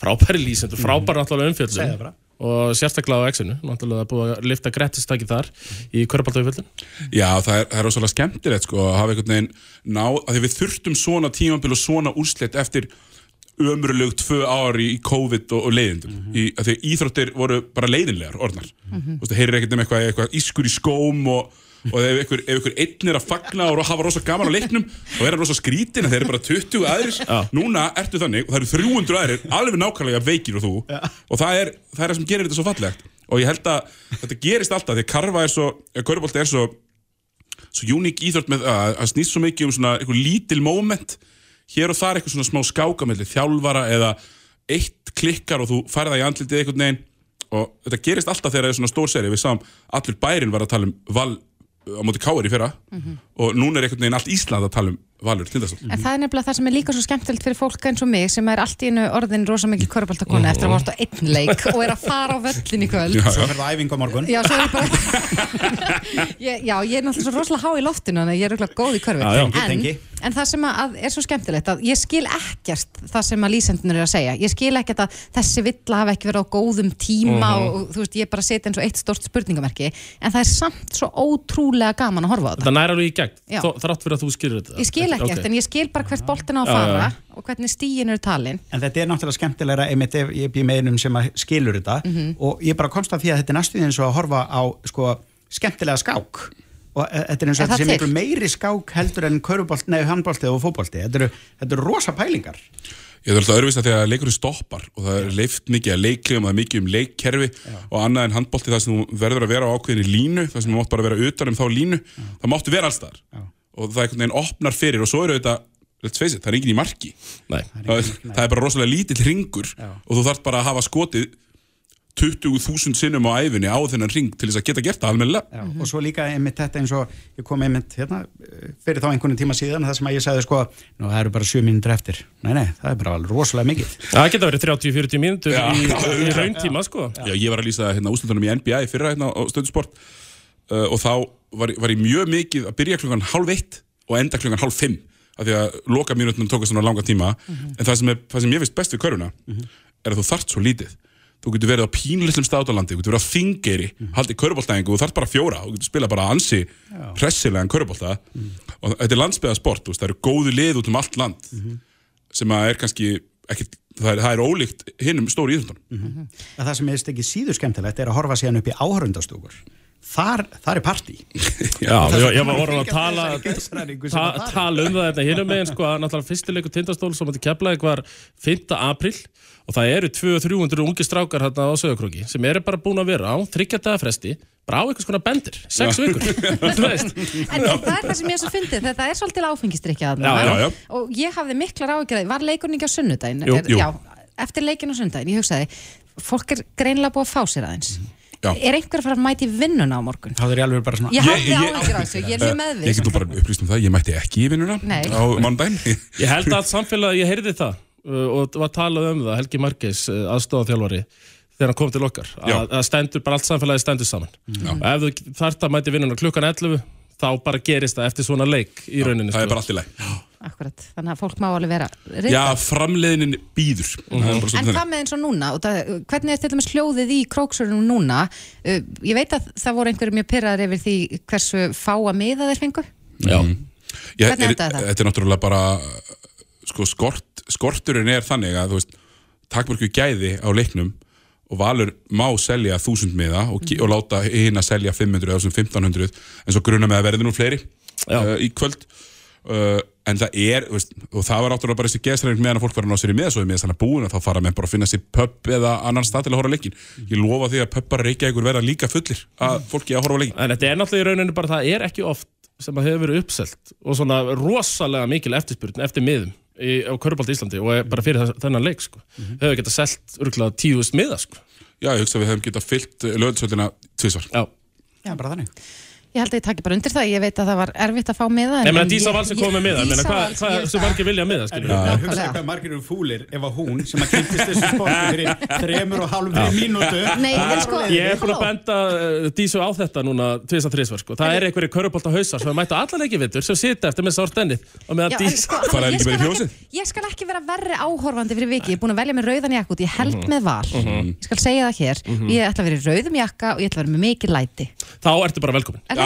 I: Frábæri lýsendur, frábæra náttúrulega
C: Segðu það
I: umfjöldun
C: bara.
I: og sérstaklega á X-inu, náttúrulega búið að lifta grettistaki þar í körubolta umfjöldun
J: Já, það er, það er rosalega skemmtilegt sko, að hafa einhvern veginn ná, að því við þurftum svona tímabil og svona úrslit eftir ömurlug tvö ári í COVID og, og leiðindum mm -hmm. að því íþróttir voru bara leiðinlegar orðnar mm -hmm. þú heyrir ekkert um eitthvað, eitthvað ískur í skóm og, og ef ykkur, ef ykkur einn er að fagna og hafa rosa gaman á leiknum þá er hann rosa skrítin að þeir eru bara 20 aðrir. Núna ertu þannig og það eru 300 aðrir alveg nákvæmlega veikir og þú. Og það er, það er það sem gerir þetta svo fallegt. Og ég held að þetta gerist alltaf því að karfa er svo, körubolti er svo svo uník íþrótt með að, að snýst svo mikið um svona einhver lítil moment. Hér og þar eitthvað svona smá skákamelli þjálfara eða eitt klikkar og þú færða í andlitið einhvern veginn. Og þetta gerist alltaf þegar það er svona stór seri við sáum allur bærin var að tala um val á móti káir í fyrra. Og núna er einhvern veginn allt Ísland að tala um valur tindastól
B: En það er nefnilega það sem er líka svo skemmtilegt fyrir fólk eins og mig sem er allt í einu orðin rosa mikil köruboltakona eftir að vorta einn leik og er að fara á völlin í kvöld.
J: Já,
C: Svo
J: já.
C: fyrir það æfing á morgun.
B: Já, svo er bara ég, Já, ég er náttúrulega svo rosalega há í loftinu að ég er auðvitað góð í
I: já.
B: en,
C: Tengi.
B: en það sem að er svo skemmtilegt að ég skil ekkert það sem að lýsendunir er að segja. Ég skil ekkert að þessi villa hafi ekki verið á góðum tíma og, og þú veist, ég bara setja eins og eitt stort spurningamerki en það er samt svo ótrúlega gaman að horfa á þetta.
I: Þetta næra alveg í gegn, þrátt fyrir að þú skilur þetta.
B: Ég skil ekkert,
I: Ok.
B: en ég skil bara hvert boltin á að
I: Já,
B: fara
I: já.
B: og hvernig stíin eru talin.
C: En þetta er náttúrulega skemmtilegra einmitt ef ég býð með einum sem að skilur þetta.
B: Mhm.
C: og ég bara komst að því að þetta er næstuðið eins og að horfa á sko, skemmtilega skák. Og e- þetta er eins og
B: Er
C: þetta
B: það
C: sé
B: til?
C: miklu meiri skák heldur en körubolt, nei, handbolti og fótbolti. Þetta eru, þetta eru rosa pælingar.
J: Ég er alltaf öðruvíst að því að leikurinn stoppar og það er leift mikið að leiklegum, það er mikið um leikkerfi og annað en handbólti það sem þú verður að vera á ákveðinni línu, það sem þú mátt bara vera utan um þá línu, það máttu vera alls þar og það er einhvern veginn opnar fyrir og svo eru þetta, let's face it, það er enginn í marki.
I: Nei.
J: það, er, það er bara rosalega lítill ringur og þú þarf bara að hafa skotið 20.000 sinnum á æfinni á þennan ring til þess að geta gert það almennilega.
C: Já, og svo líka einmitt þetta eins og ég kom einmitt hérna eh, fyrir þá einhvern tíma síðan það sem að ég sagði sko, nú það eru bara 7 mínútur eftir. Nei, nei, það er bara rosalega mikið.
I: Það geta verið 30-40 mínútur
J: Já.
I: í, í rauntíma sko.
J: Já, ég var að lýsa hérna úslutunum í NBA í fyrra hérna á stöðusport uh, og þá var, var ég mjög mikið að byrja klukkan halv eitt og enda klukkan halv fimm af því að loka mínútunum tókast svona langa tíma. En það sem, er, það sem ég veist best við köruna er að þú þarft svo lítið. Þú getur verið á pínlitlum státalandi, þú getur verið á þingeri haldið köruboltæðingu, þú þarft bara fjóra þú getur spilað bara ansi hressilegan körubolta og þetta er landsbyðasport það eru góðu lið út um allt land sem að er kannski ekkit, það, er, það er ólíkt hinnum stóri íþjóndunum
C: að það sem er ekki síður skemmtilegt er að horfa síðan upp í áhörundastúkur þar, þar er partí.
I: Já, ég, ég var orðin að tala, ta,
C: að
I: tala um það þetta hinum megin sko að náttúrulega fyrstileikur tindastól sem átti keflaði var 5. april og það eru 200-300 ungi strákar hérna á Söðakróki sem eru bara búin að vera á þryggjadaða fresti bara á einhvers konar bendir, sex vikur.
B: En það er það sem ég er svo fyndið, þetta er svolítið áfengistrykja og ég hafði miklar áhyggjur af- var leikurinn ekki á sunnudaginn?
I: Jú,
B: Er-
I: jú.
B: Já, eftir leikin á sunnudaginn, ég hugsaði fólk er greinilega búið að fá sér aðeins
J: Já.
B: Er einhver að fara að mæti vinnuna á morgun?
C: þá er ég alveg bara svona
B: Ég hafði
J: Ég- ég-
B: áhyggjur af þessu, ég er mjög
J: Ég
B: meðviss
J: get þú bara upplýst um það, ég mætti ekki í vinnuna
B: Nei.
J: á mannudaginn
I: Ég held að samfélagi, ég heyrði það uh, og var talað um það, Helgi Margeis aðstofað þegar hann kom til okkar að, að stendur, bara allt samfélagi stendur saman
J: Já.
I: og ef þú þarft að mæti vinnuna klukkan 11 þá bara gerist það eftir svona leik í rauninni
J: Það er
I: sko.
J: bara allt í læg
B: Akkurat, þannig að fólk má alveg vera
J: Já,
B: reyndar.
J: framleiðinin býður Það er bara
B: En hvað með eins og núna? Og Það, hvernig er til dæmis hljóðið í króksurunum núna? Uh, ég veit að það voru einhverjum mjög pyrraðar yfir því hversu fáa miða þeir fengu.
I: Já.
J: Ég-
B: Hvernig
J: er-
B: endaði það?
J: Þetta er náttúrulega bara sko, skort, skorturinn er þannig að þú veist, takmörku gæði á leiknum og Valur má selja þúsund miða og, mm. og láta hinn að selja 500 eða þessum 1500 en svo gruna með að verði nú fleiri uh, í kvöld. Uh, en það er, veist, og það var náttúrulega bara þessi geðsræðing meðan að fólk var að ná sér í miða svo með þannig að búin að þá fara með bara að finna sér pub eða annan stað til að horfa leikin ég lofa því að pubbar reykja ykkur verða líka fullir að fólki að horfa leikin
I: En þetta er náttúrulega í rauninu bara, það er ekki oft sem að hefur verið uppselt og svona rosalega mikil eftirspurn eftir miðum í, á Körbált Íslandi og er bara fyrir þess- þennan leik sko. hefur getað selt örgulega tíðust miða sko.
J: Já, ég hugsa að við hefum getað fyllt löðsöldina tvisvar
I: Já.
C: Já, bara þannig
B: Ég held að ég taki bara undir það, ég veit að það var erfitt að fá miða.
I: Nei, menn Dísa Vals er komið með miða, menn
B: Dísa
I: hvað hva,
B: ég-
I: sem margir vilja miða, skilur við?
C: hugsa hvað margir eru fúlir ef að hún sem að kynntist þessu sporti fyrir þremur og halvri mínútu.
B: Nei, en sko-
I: Ég er búin að benda uh, Dísu á þetta núna tvisa þrísvar sko. Það er einhverju körubólta hausar sem mættu allar ekki vittur sem sita eftir með sárt ennið og meðan Dísa
B: sko, ég? Ég skal ekki vera verri áhorfandi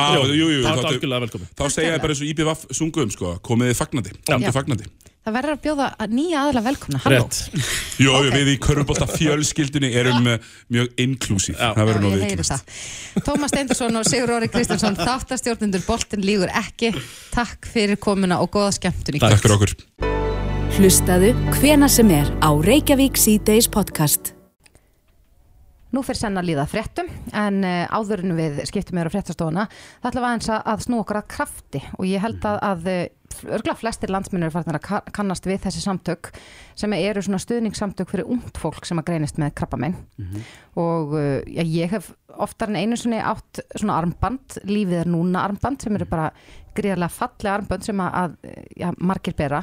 B: ekki?
J: jú, jú,
I: Þá algjörlega velkomin
J: Þá segja ég bara eins og IBVF sungum sko, komið þið fagnandi, komið
B: Já.
J: þið fagnandi
B: Það verður að bjóða að nýja aðla velkomna, halló.
I: Rétt
J: Jó, við í Körubólta fjölskyldunni erum uh, mjög inklusív
I: Já.
J: Það verður nú
B: ég
J: við
B: heyri það. Tómas Steindorsson og Sigur Óri Kristjánsson, þáttastjórnundur Boltin lígur ekki. Takk fyrir komuna og góða skemmtun í
J: Takk fyrir okkur
A: Hlustaðu hvena sem er á Reykjavík C-Days podcast.
B: Nú fyrir senn að líða fréttum en uh, áður en við skiptum meður á fréttastofuna það ætla að, að snú okkur að krafti. Og ég held að, að örgulega flestir landsmennir eru farin að ka- kannast við þessi samtök sem eru svona stuðningssamtök fyrir ungt fólk sem að greinist með krabbamein og uh, já, ég hef oftar en einu sinni átt svona armband, lífið er núna armband sem eru bara gríðarlega fallega armband sem að, já, margir bera.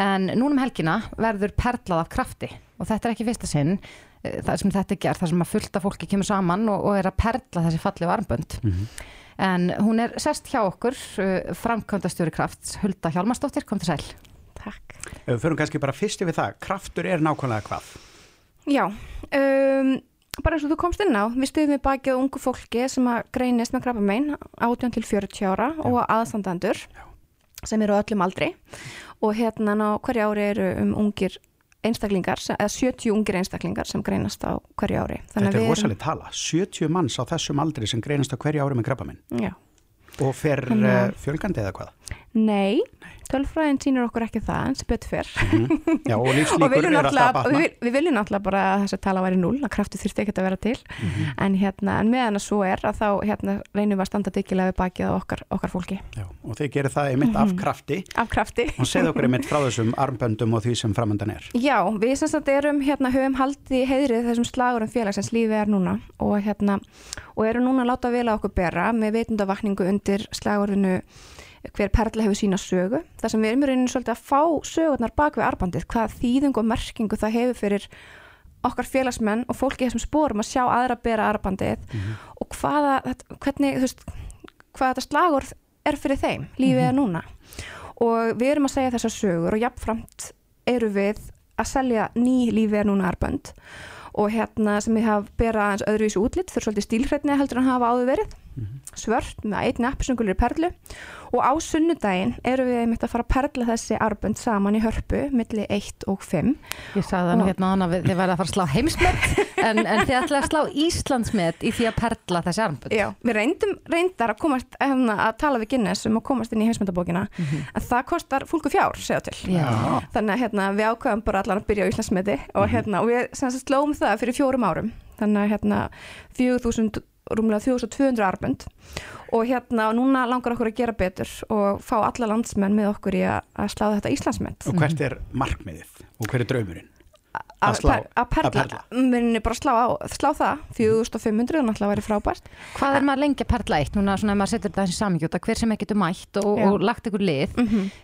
B: En núna um helgina verður perlað af krafti. Og þetta er ekki fyrsta sinn eh, það sem þetta er gert, það sem að fullta fólki kemur saman og, og er að perla þessi fallegu armbönd. En hún er sest hjá okkur uh, framkvæmdastjóri krafts Hulda Hjálmarsdóttir, kom til sæl.
H: Takk.
C: Ef við förum kannski bara fyrst yfir það, kraftur er nákvæmlega hvað?
K: Já, um, bara eins og þú komst inn á, við stuðum við bakið á ungu fólki sem að greinist með krabbamein 18 til 40 ára og aðstandendur sem eru öllum aldri. Og hérna á hverju ári eru um ungir einstaklingar, eða 70 ungir einstaklingar sem greinast á hverju ári.
C: Þetta er rosalega tala, 70 manns á þessum aldri sem greinast á hverju ári með krabba minn
K: Já.
C: og fer
K: Þannig
C: uh, fjölgandi eða hvað?
K: Nei, tölfræðin sýnir okkur ekki það en sem betur fyrr
C: Já, og lífslíkur
K: viljum
C: er alltaf að batna
K: við, við viljum náttúrulega bara að þessi tala væri null, að kraftu þurfti ekkert að vera til.
C: Mhm.
K: en, hérna, en meðan að svo er að þá hérna, reynum við að standa dyggilega við bakið okkar, okkar fólki.
C: Já, og þeir gerir það einmitt af krafti.
K: Af krafti.
C: Og segð okkur einmitt frá þessum armböndum og því sem framöndan er.
K: Já, við sem sagt erum hérna höfum haldið í heiðrið þessum slagurum félagsins lífi er núna. Og hérna og erum núna að láta vel á okkur bera með veitundavakningu undir slagurinu hver perla hefur sína sögu. Þar sem við erum í rauninu svolítið að fá sögurnar bak við arbandið, hvað þýðing og merkingu það hefur fyrir okkar félagsmenn og fólki þessum spórum að sjá aðra bera arbandið og hvaða, hvernig, þú veist, hvað þetta slagur er fyrir þeim, lífið er núna. Og við erum að segja þessar sögur og jafnframt eru við að selja ný lífið er núna arbönd og hérna sem við hafa bera aðeins öðruvísu útlitt fyrir svolítið stílhreitni heldur en hafa áður verið svört með einni appisungulur perlu. Og á sunnudaginn eru við einmitt að fara að perla þessi arbönd saman í hörpu milli 1 og 5
B: Ég sagði þannig hérna áðan að við- verða að fara að slá heimsmet en, en þið ætlaði að slá Íslandsmet í því að perla þessi armbönd.
K: Já, við reyndum reyndar að komast hérna, að tala við Guinness um að komast inn í heimsmyndabókina. En það kostar fúlku fjár, segja til.
B: Já.
K: þannig að hérna, við ákveðum bara allan að byrja á Íslandsmeti og, hérna, og við slóum það fyrir fjórum árum. Þannig að hérna, 4000 rúmlega 4200 arbönd og hérna og núna langar okkur að gera betur og fá alla landsmenn með okkur í að, að slá þetta Íslandsmet
C: og hvert er markmiðið og hver er draumurinn?
K: að, að perla,
C: að perla.
K: minni bara slá, á, slá það 4500 náttúrulega væri frábært
B: Hvað er maður lengi að perla eitt? Núna svona ef maður setur þetta þessi samingjóta, hver sem er getur mætt og, og lagt ykkur lið.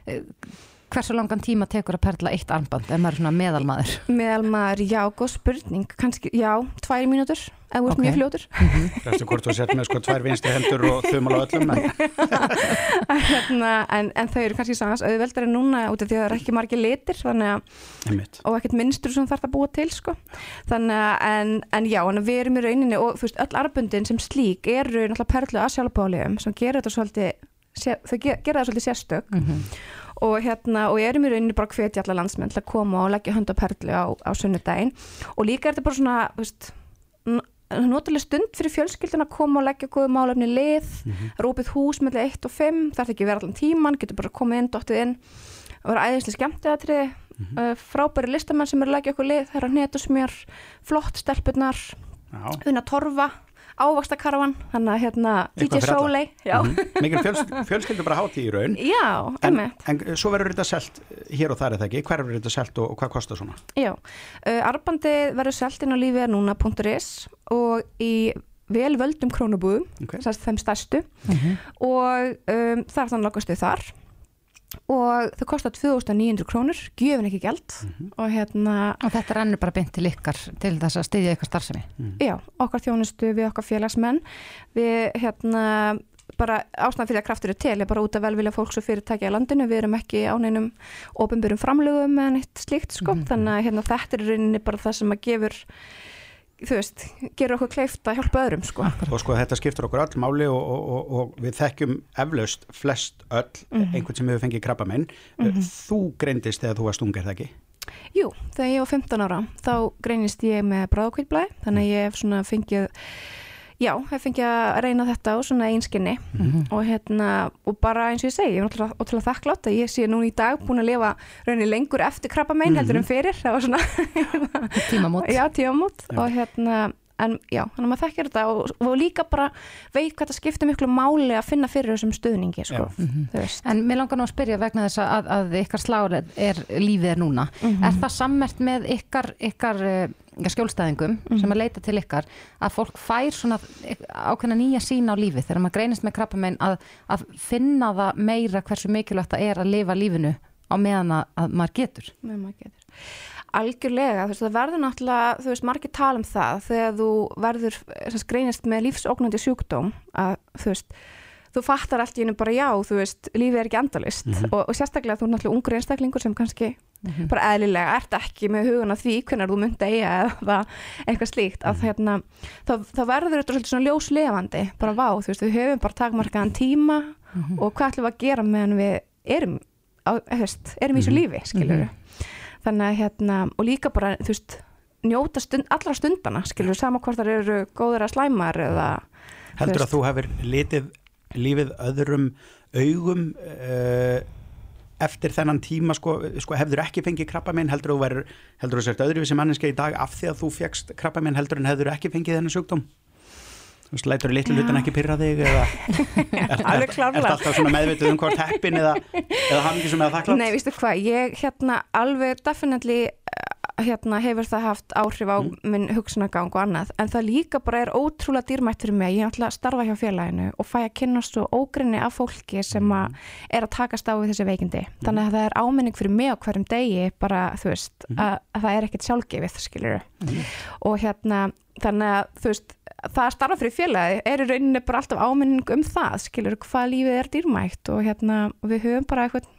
B: Eh, Hversu langan tíma tekur að perla eitt armband ef maður er svona meðalmaður?
K: meðal maður, já, góð spurning kannski, já, tvær mínútur ef þú ert mjög fljótur
C: Veistu hvort þú sett með sko tvær vinstri hendur og þumal á öllum en
K: hérna, en, en þau eru kannski sagans auðveldar en núna út af því að það er ekki margir litir þannig að,
C: einmitt.
K: og ekkert minnstur sem þarf að búa til sko. þannig að, en, en já, en við erum í rauninni og þú veist, öll arbundin sem slík eru náttúrulega perlu að sjálfbáliðum sem gera þetta svolítið sé- þau ge- gera það svolítið sérstök og hérna, og erum í rauninni bara að hvetja alla landsmenn til að koma og leggja hönd á perlu á, á sunnudaginn. Og líka er þetta bara svona, veist notalega stund fyrir fjölskyldin að koma og leggja góðu málefni lið rópið hús með 1 og 5 þarf ekki að vera allan tíman, getur bara komið inn, dottið inn. Og vera æðislega skemmtiðatriði mm -hmm. frábæri listamenn sem eru að leggja okkur lið það eru hnetusmjör, flott stelpunar unna torfa ávaxtakarfan, þannig að hérna DJ
C: fyrir alla.
K: Soleil já,
C: Mhm. Mikil fjöls, fjölskyldu bara hátíð í raun
K: já,
C: en, en svo verður þetta selt hér og þar er það ekki, hver verður þetta selt og, og hvað kostar svona?
K: Já, uh, arbandið verður selt inn á lífið núna.is og í vel völdum krónubúðum,
C: Ok.
K: okay. þeim stærstu og um, það er þannig lokastuð þar og þau kostar 2900 krónur, gjöfin ekki gjald. Og hérna,
B: Og þetta rennur bara beint til ykkar til þess að styðja ykkar starfsemi.
K: já, okkar þjónustu við okkar félagsmenn. Við hérna bara ástæðan fyrir að kraftur er til er bara út af velvilja fólks og fyrirtækja í landinu. Við erum ekki á neinum ofinbyrjum framlögum eða neitt slíkt sko. Þannig að hérna, þetta er í rauninni bara það sem að gefur þú veist, gerur okkur kleift að hjálpa öðrum sko.
C: Og sko þetta skiptur okkur öll máli og, og, og, og við þekkjum eflaust flest öll einhvern sem hefur fengið krabba minn þú greindist þegar þú varst ung er það ekki?
K: Jú, þegar ég var 15 ára þá greinist ég með bráðkvítblæði þannig að ég hef svona fengið já, hef fengið að reyna þetta á svona einskinni og hérna og bara eins og ég segi, ég er náttúrulega ótrúlega þakklátt að ég sé núna í dag búin að lifa rauninni lengur eftir krabba mein heldur en fyrir. Það var svona
B: Tímamót.
K: já, tímamót. Og hérna en já, þannig að maður þekkir þetta og, og líka bara veit hvað það skiptir miklu máli að finna fyrir þessum stuðningi sko, þú veist.
B: En mér langar nú að spyrja vegna þess að, að ykkar sláður er, lífið er núna. Er það sammert með ykkar, ykkar uh, ja, skjólstæðingum sem að leita til ykkar að fólk fær svona ákveðna nýja sín á lífið þegar maður greinist með krabba að, að finna það meira hversu mikilvægt það er að lifa lífinu á meðan að, að maður getur.
K: með maður getur algjörlega, þú veist, það verður náttúrulega þú veist, margir tala um það þegar þú verður, þess að greinist með lífsóknandi sjúkdóm að, þú veist þú fattar allt í hennu bara já, þú veist lífið er ekki endalist og, og sérstaklega þú er náttúrulega ungur einstaklingur sem kannski bara eðlilega ert ekki með hugun af því hvernig þú myndi eiga eða eitthvað slíkt að hérna, þá, þá verður þetta svolítið svona ljóslefandi bara vá, þú veist, við höfum bara takmarkaðan tíma og hvað ætlum við að gera meðan við erum, á, veist, erum í þessu lífi, skilur þannig að hérna, og líka bara, þú veist njóta stund, allra stundana, skilur sama hvort það eru góður að slæmar eða
C: Heldur
K: Þú
C: að þú hefur litið lífið öðrum augum uh, eftir þennan tíma sko, sko hefður ekki fengið krabba minn heldur þú verður, heldur þú sért öðruvísi manninska í dag af því að þú fegst krabba minn heldur en hefður ekki fengið þennan sjúkdóm þú veist, lætur litlu hlutin ekki pyrra þig eða er
K: klárlega.
C: alltaf svona meðvituð um hvort heppin eða, eða hamingisum eða þakklátt?
K: Nei, vístu hvað, ég hérna alveg definitely eh, hérna hefur það haft áhrif á minn hugsunagang og annað, en það líka bara er ótrúlega dýrmætt fyrir mig, ég er alltaf að starfa hjá félaginu og fæ að kynnast svo ógrinni af fólki sem að er að takast á við þessi veikindi, þannig að það er áminning fyrir mig á hverjum degi, bara þú veist að, að það er ekkit sjálfgefið, skilur og hérna, þannig að þú veist, það að starfa fyrir félagi er í rauninni bara alltaf áminning um það, skilur hvað lífið er dýrmætt og hérna, við höfum bara eitthvað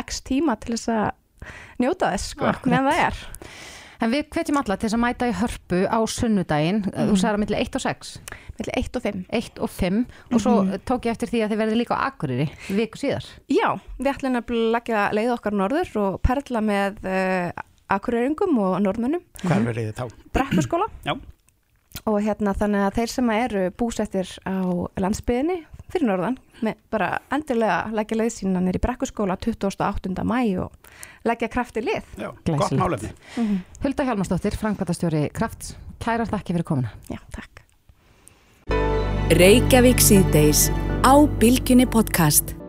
K: x tíma til þess að njóta þess sko, meðan það er.
B: En við hvetjum alla til þess að mæta í hörpu á sunnudaginn, þú sagði að milli 1 og 6
K: millir 1 og 5
B: 1 og 5 og svo tók ég eftir því að þið verði líka á Akureyri viku síðar.
K: Já, við ætlum að leggja leið okkar norður og perla með uh, akureyringum og norðmönnum.
C: Hvar verið þið þá?
K: brekkurskóla
C: Já.
K: Og hérna þannig að þeir sem eru búsettir á landsbyðinni fyrir norðan með bara endilega leggja leið sína nýri brekkurskóla 28. mæ og leggja krafti lið.
C: Já, gott málefni.
B: Hulda Hjálmarsdóttir, framkvæmtastjóri Krafts Kærar þakki fyrir komuna.
K: Já, takk.
A: Reykjavík síðdeis á Bilginni podcast.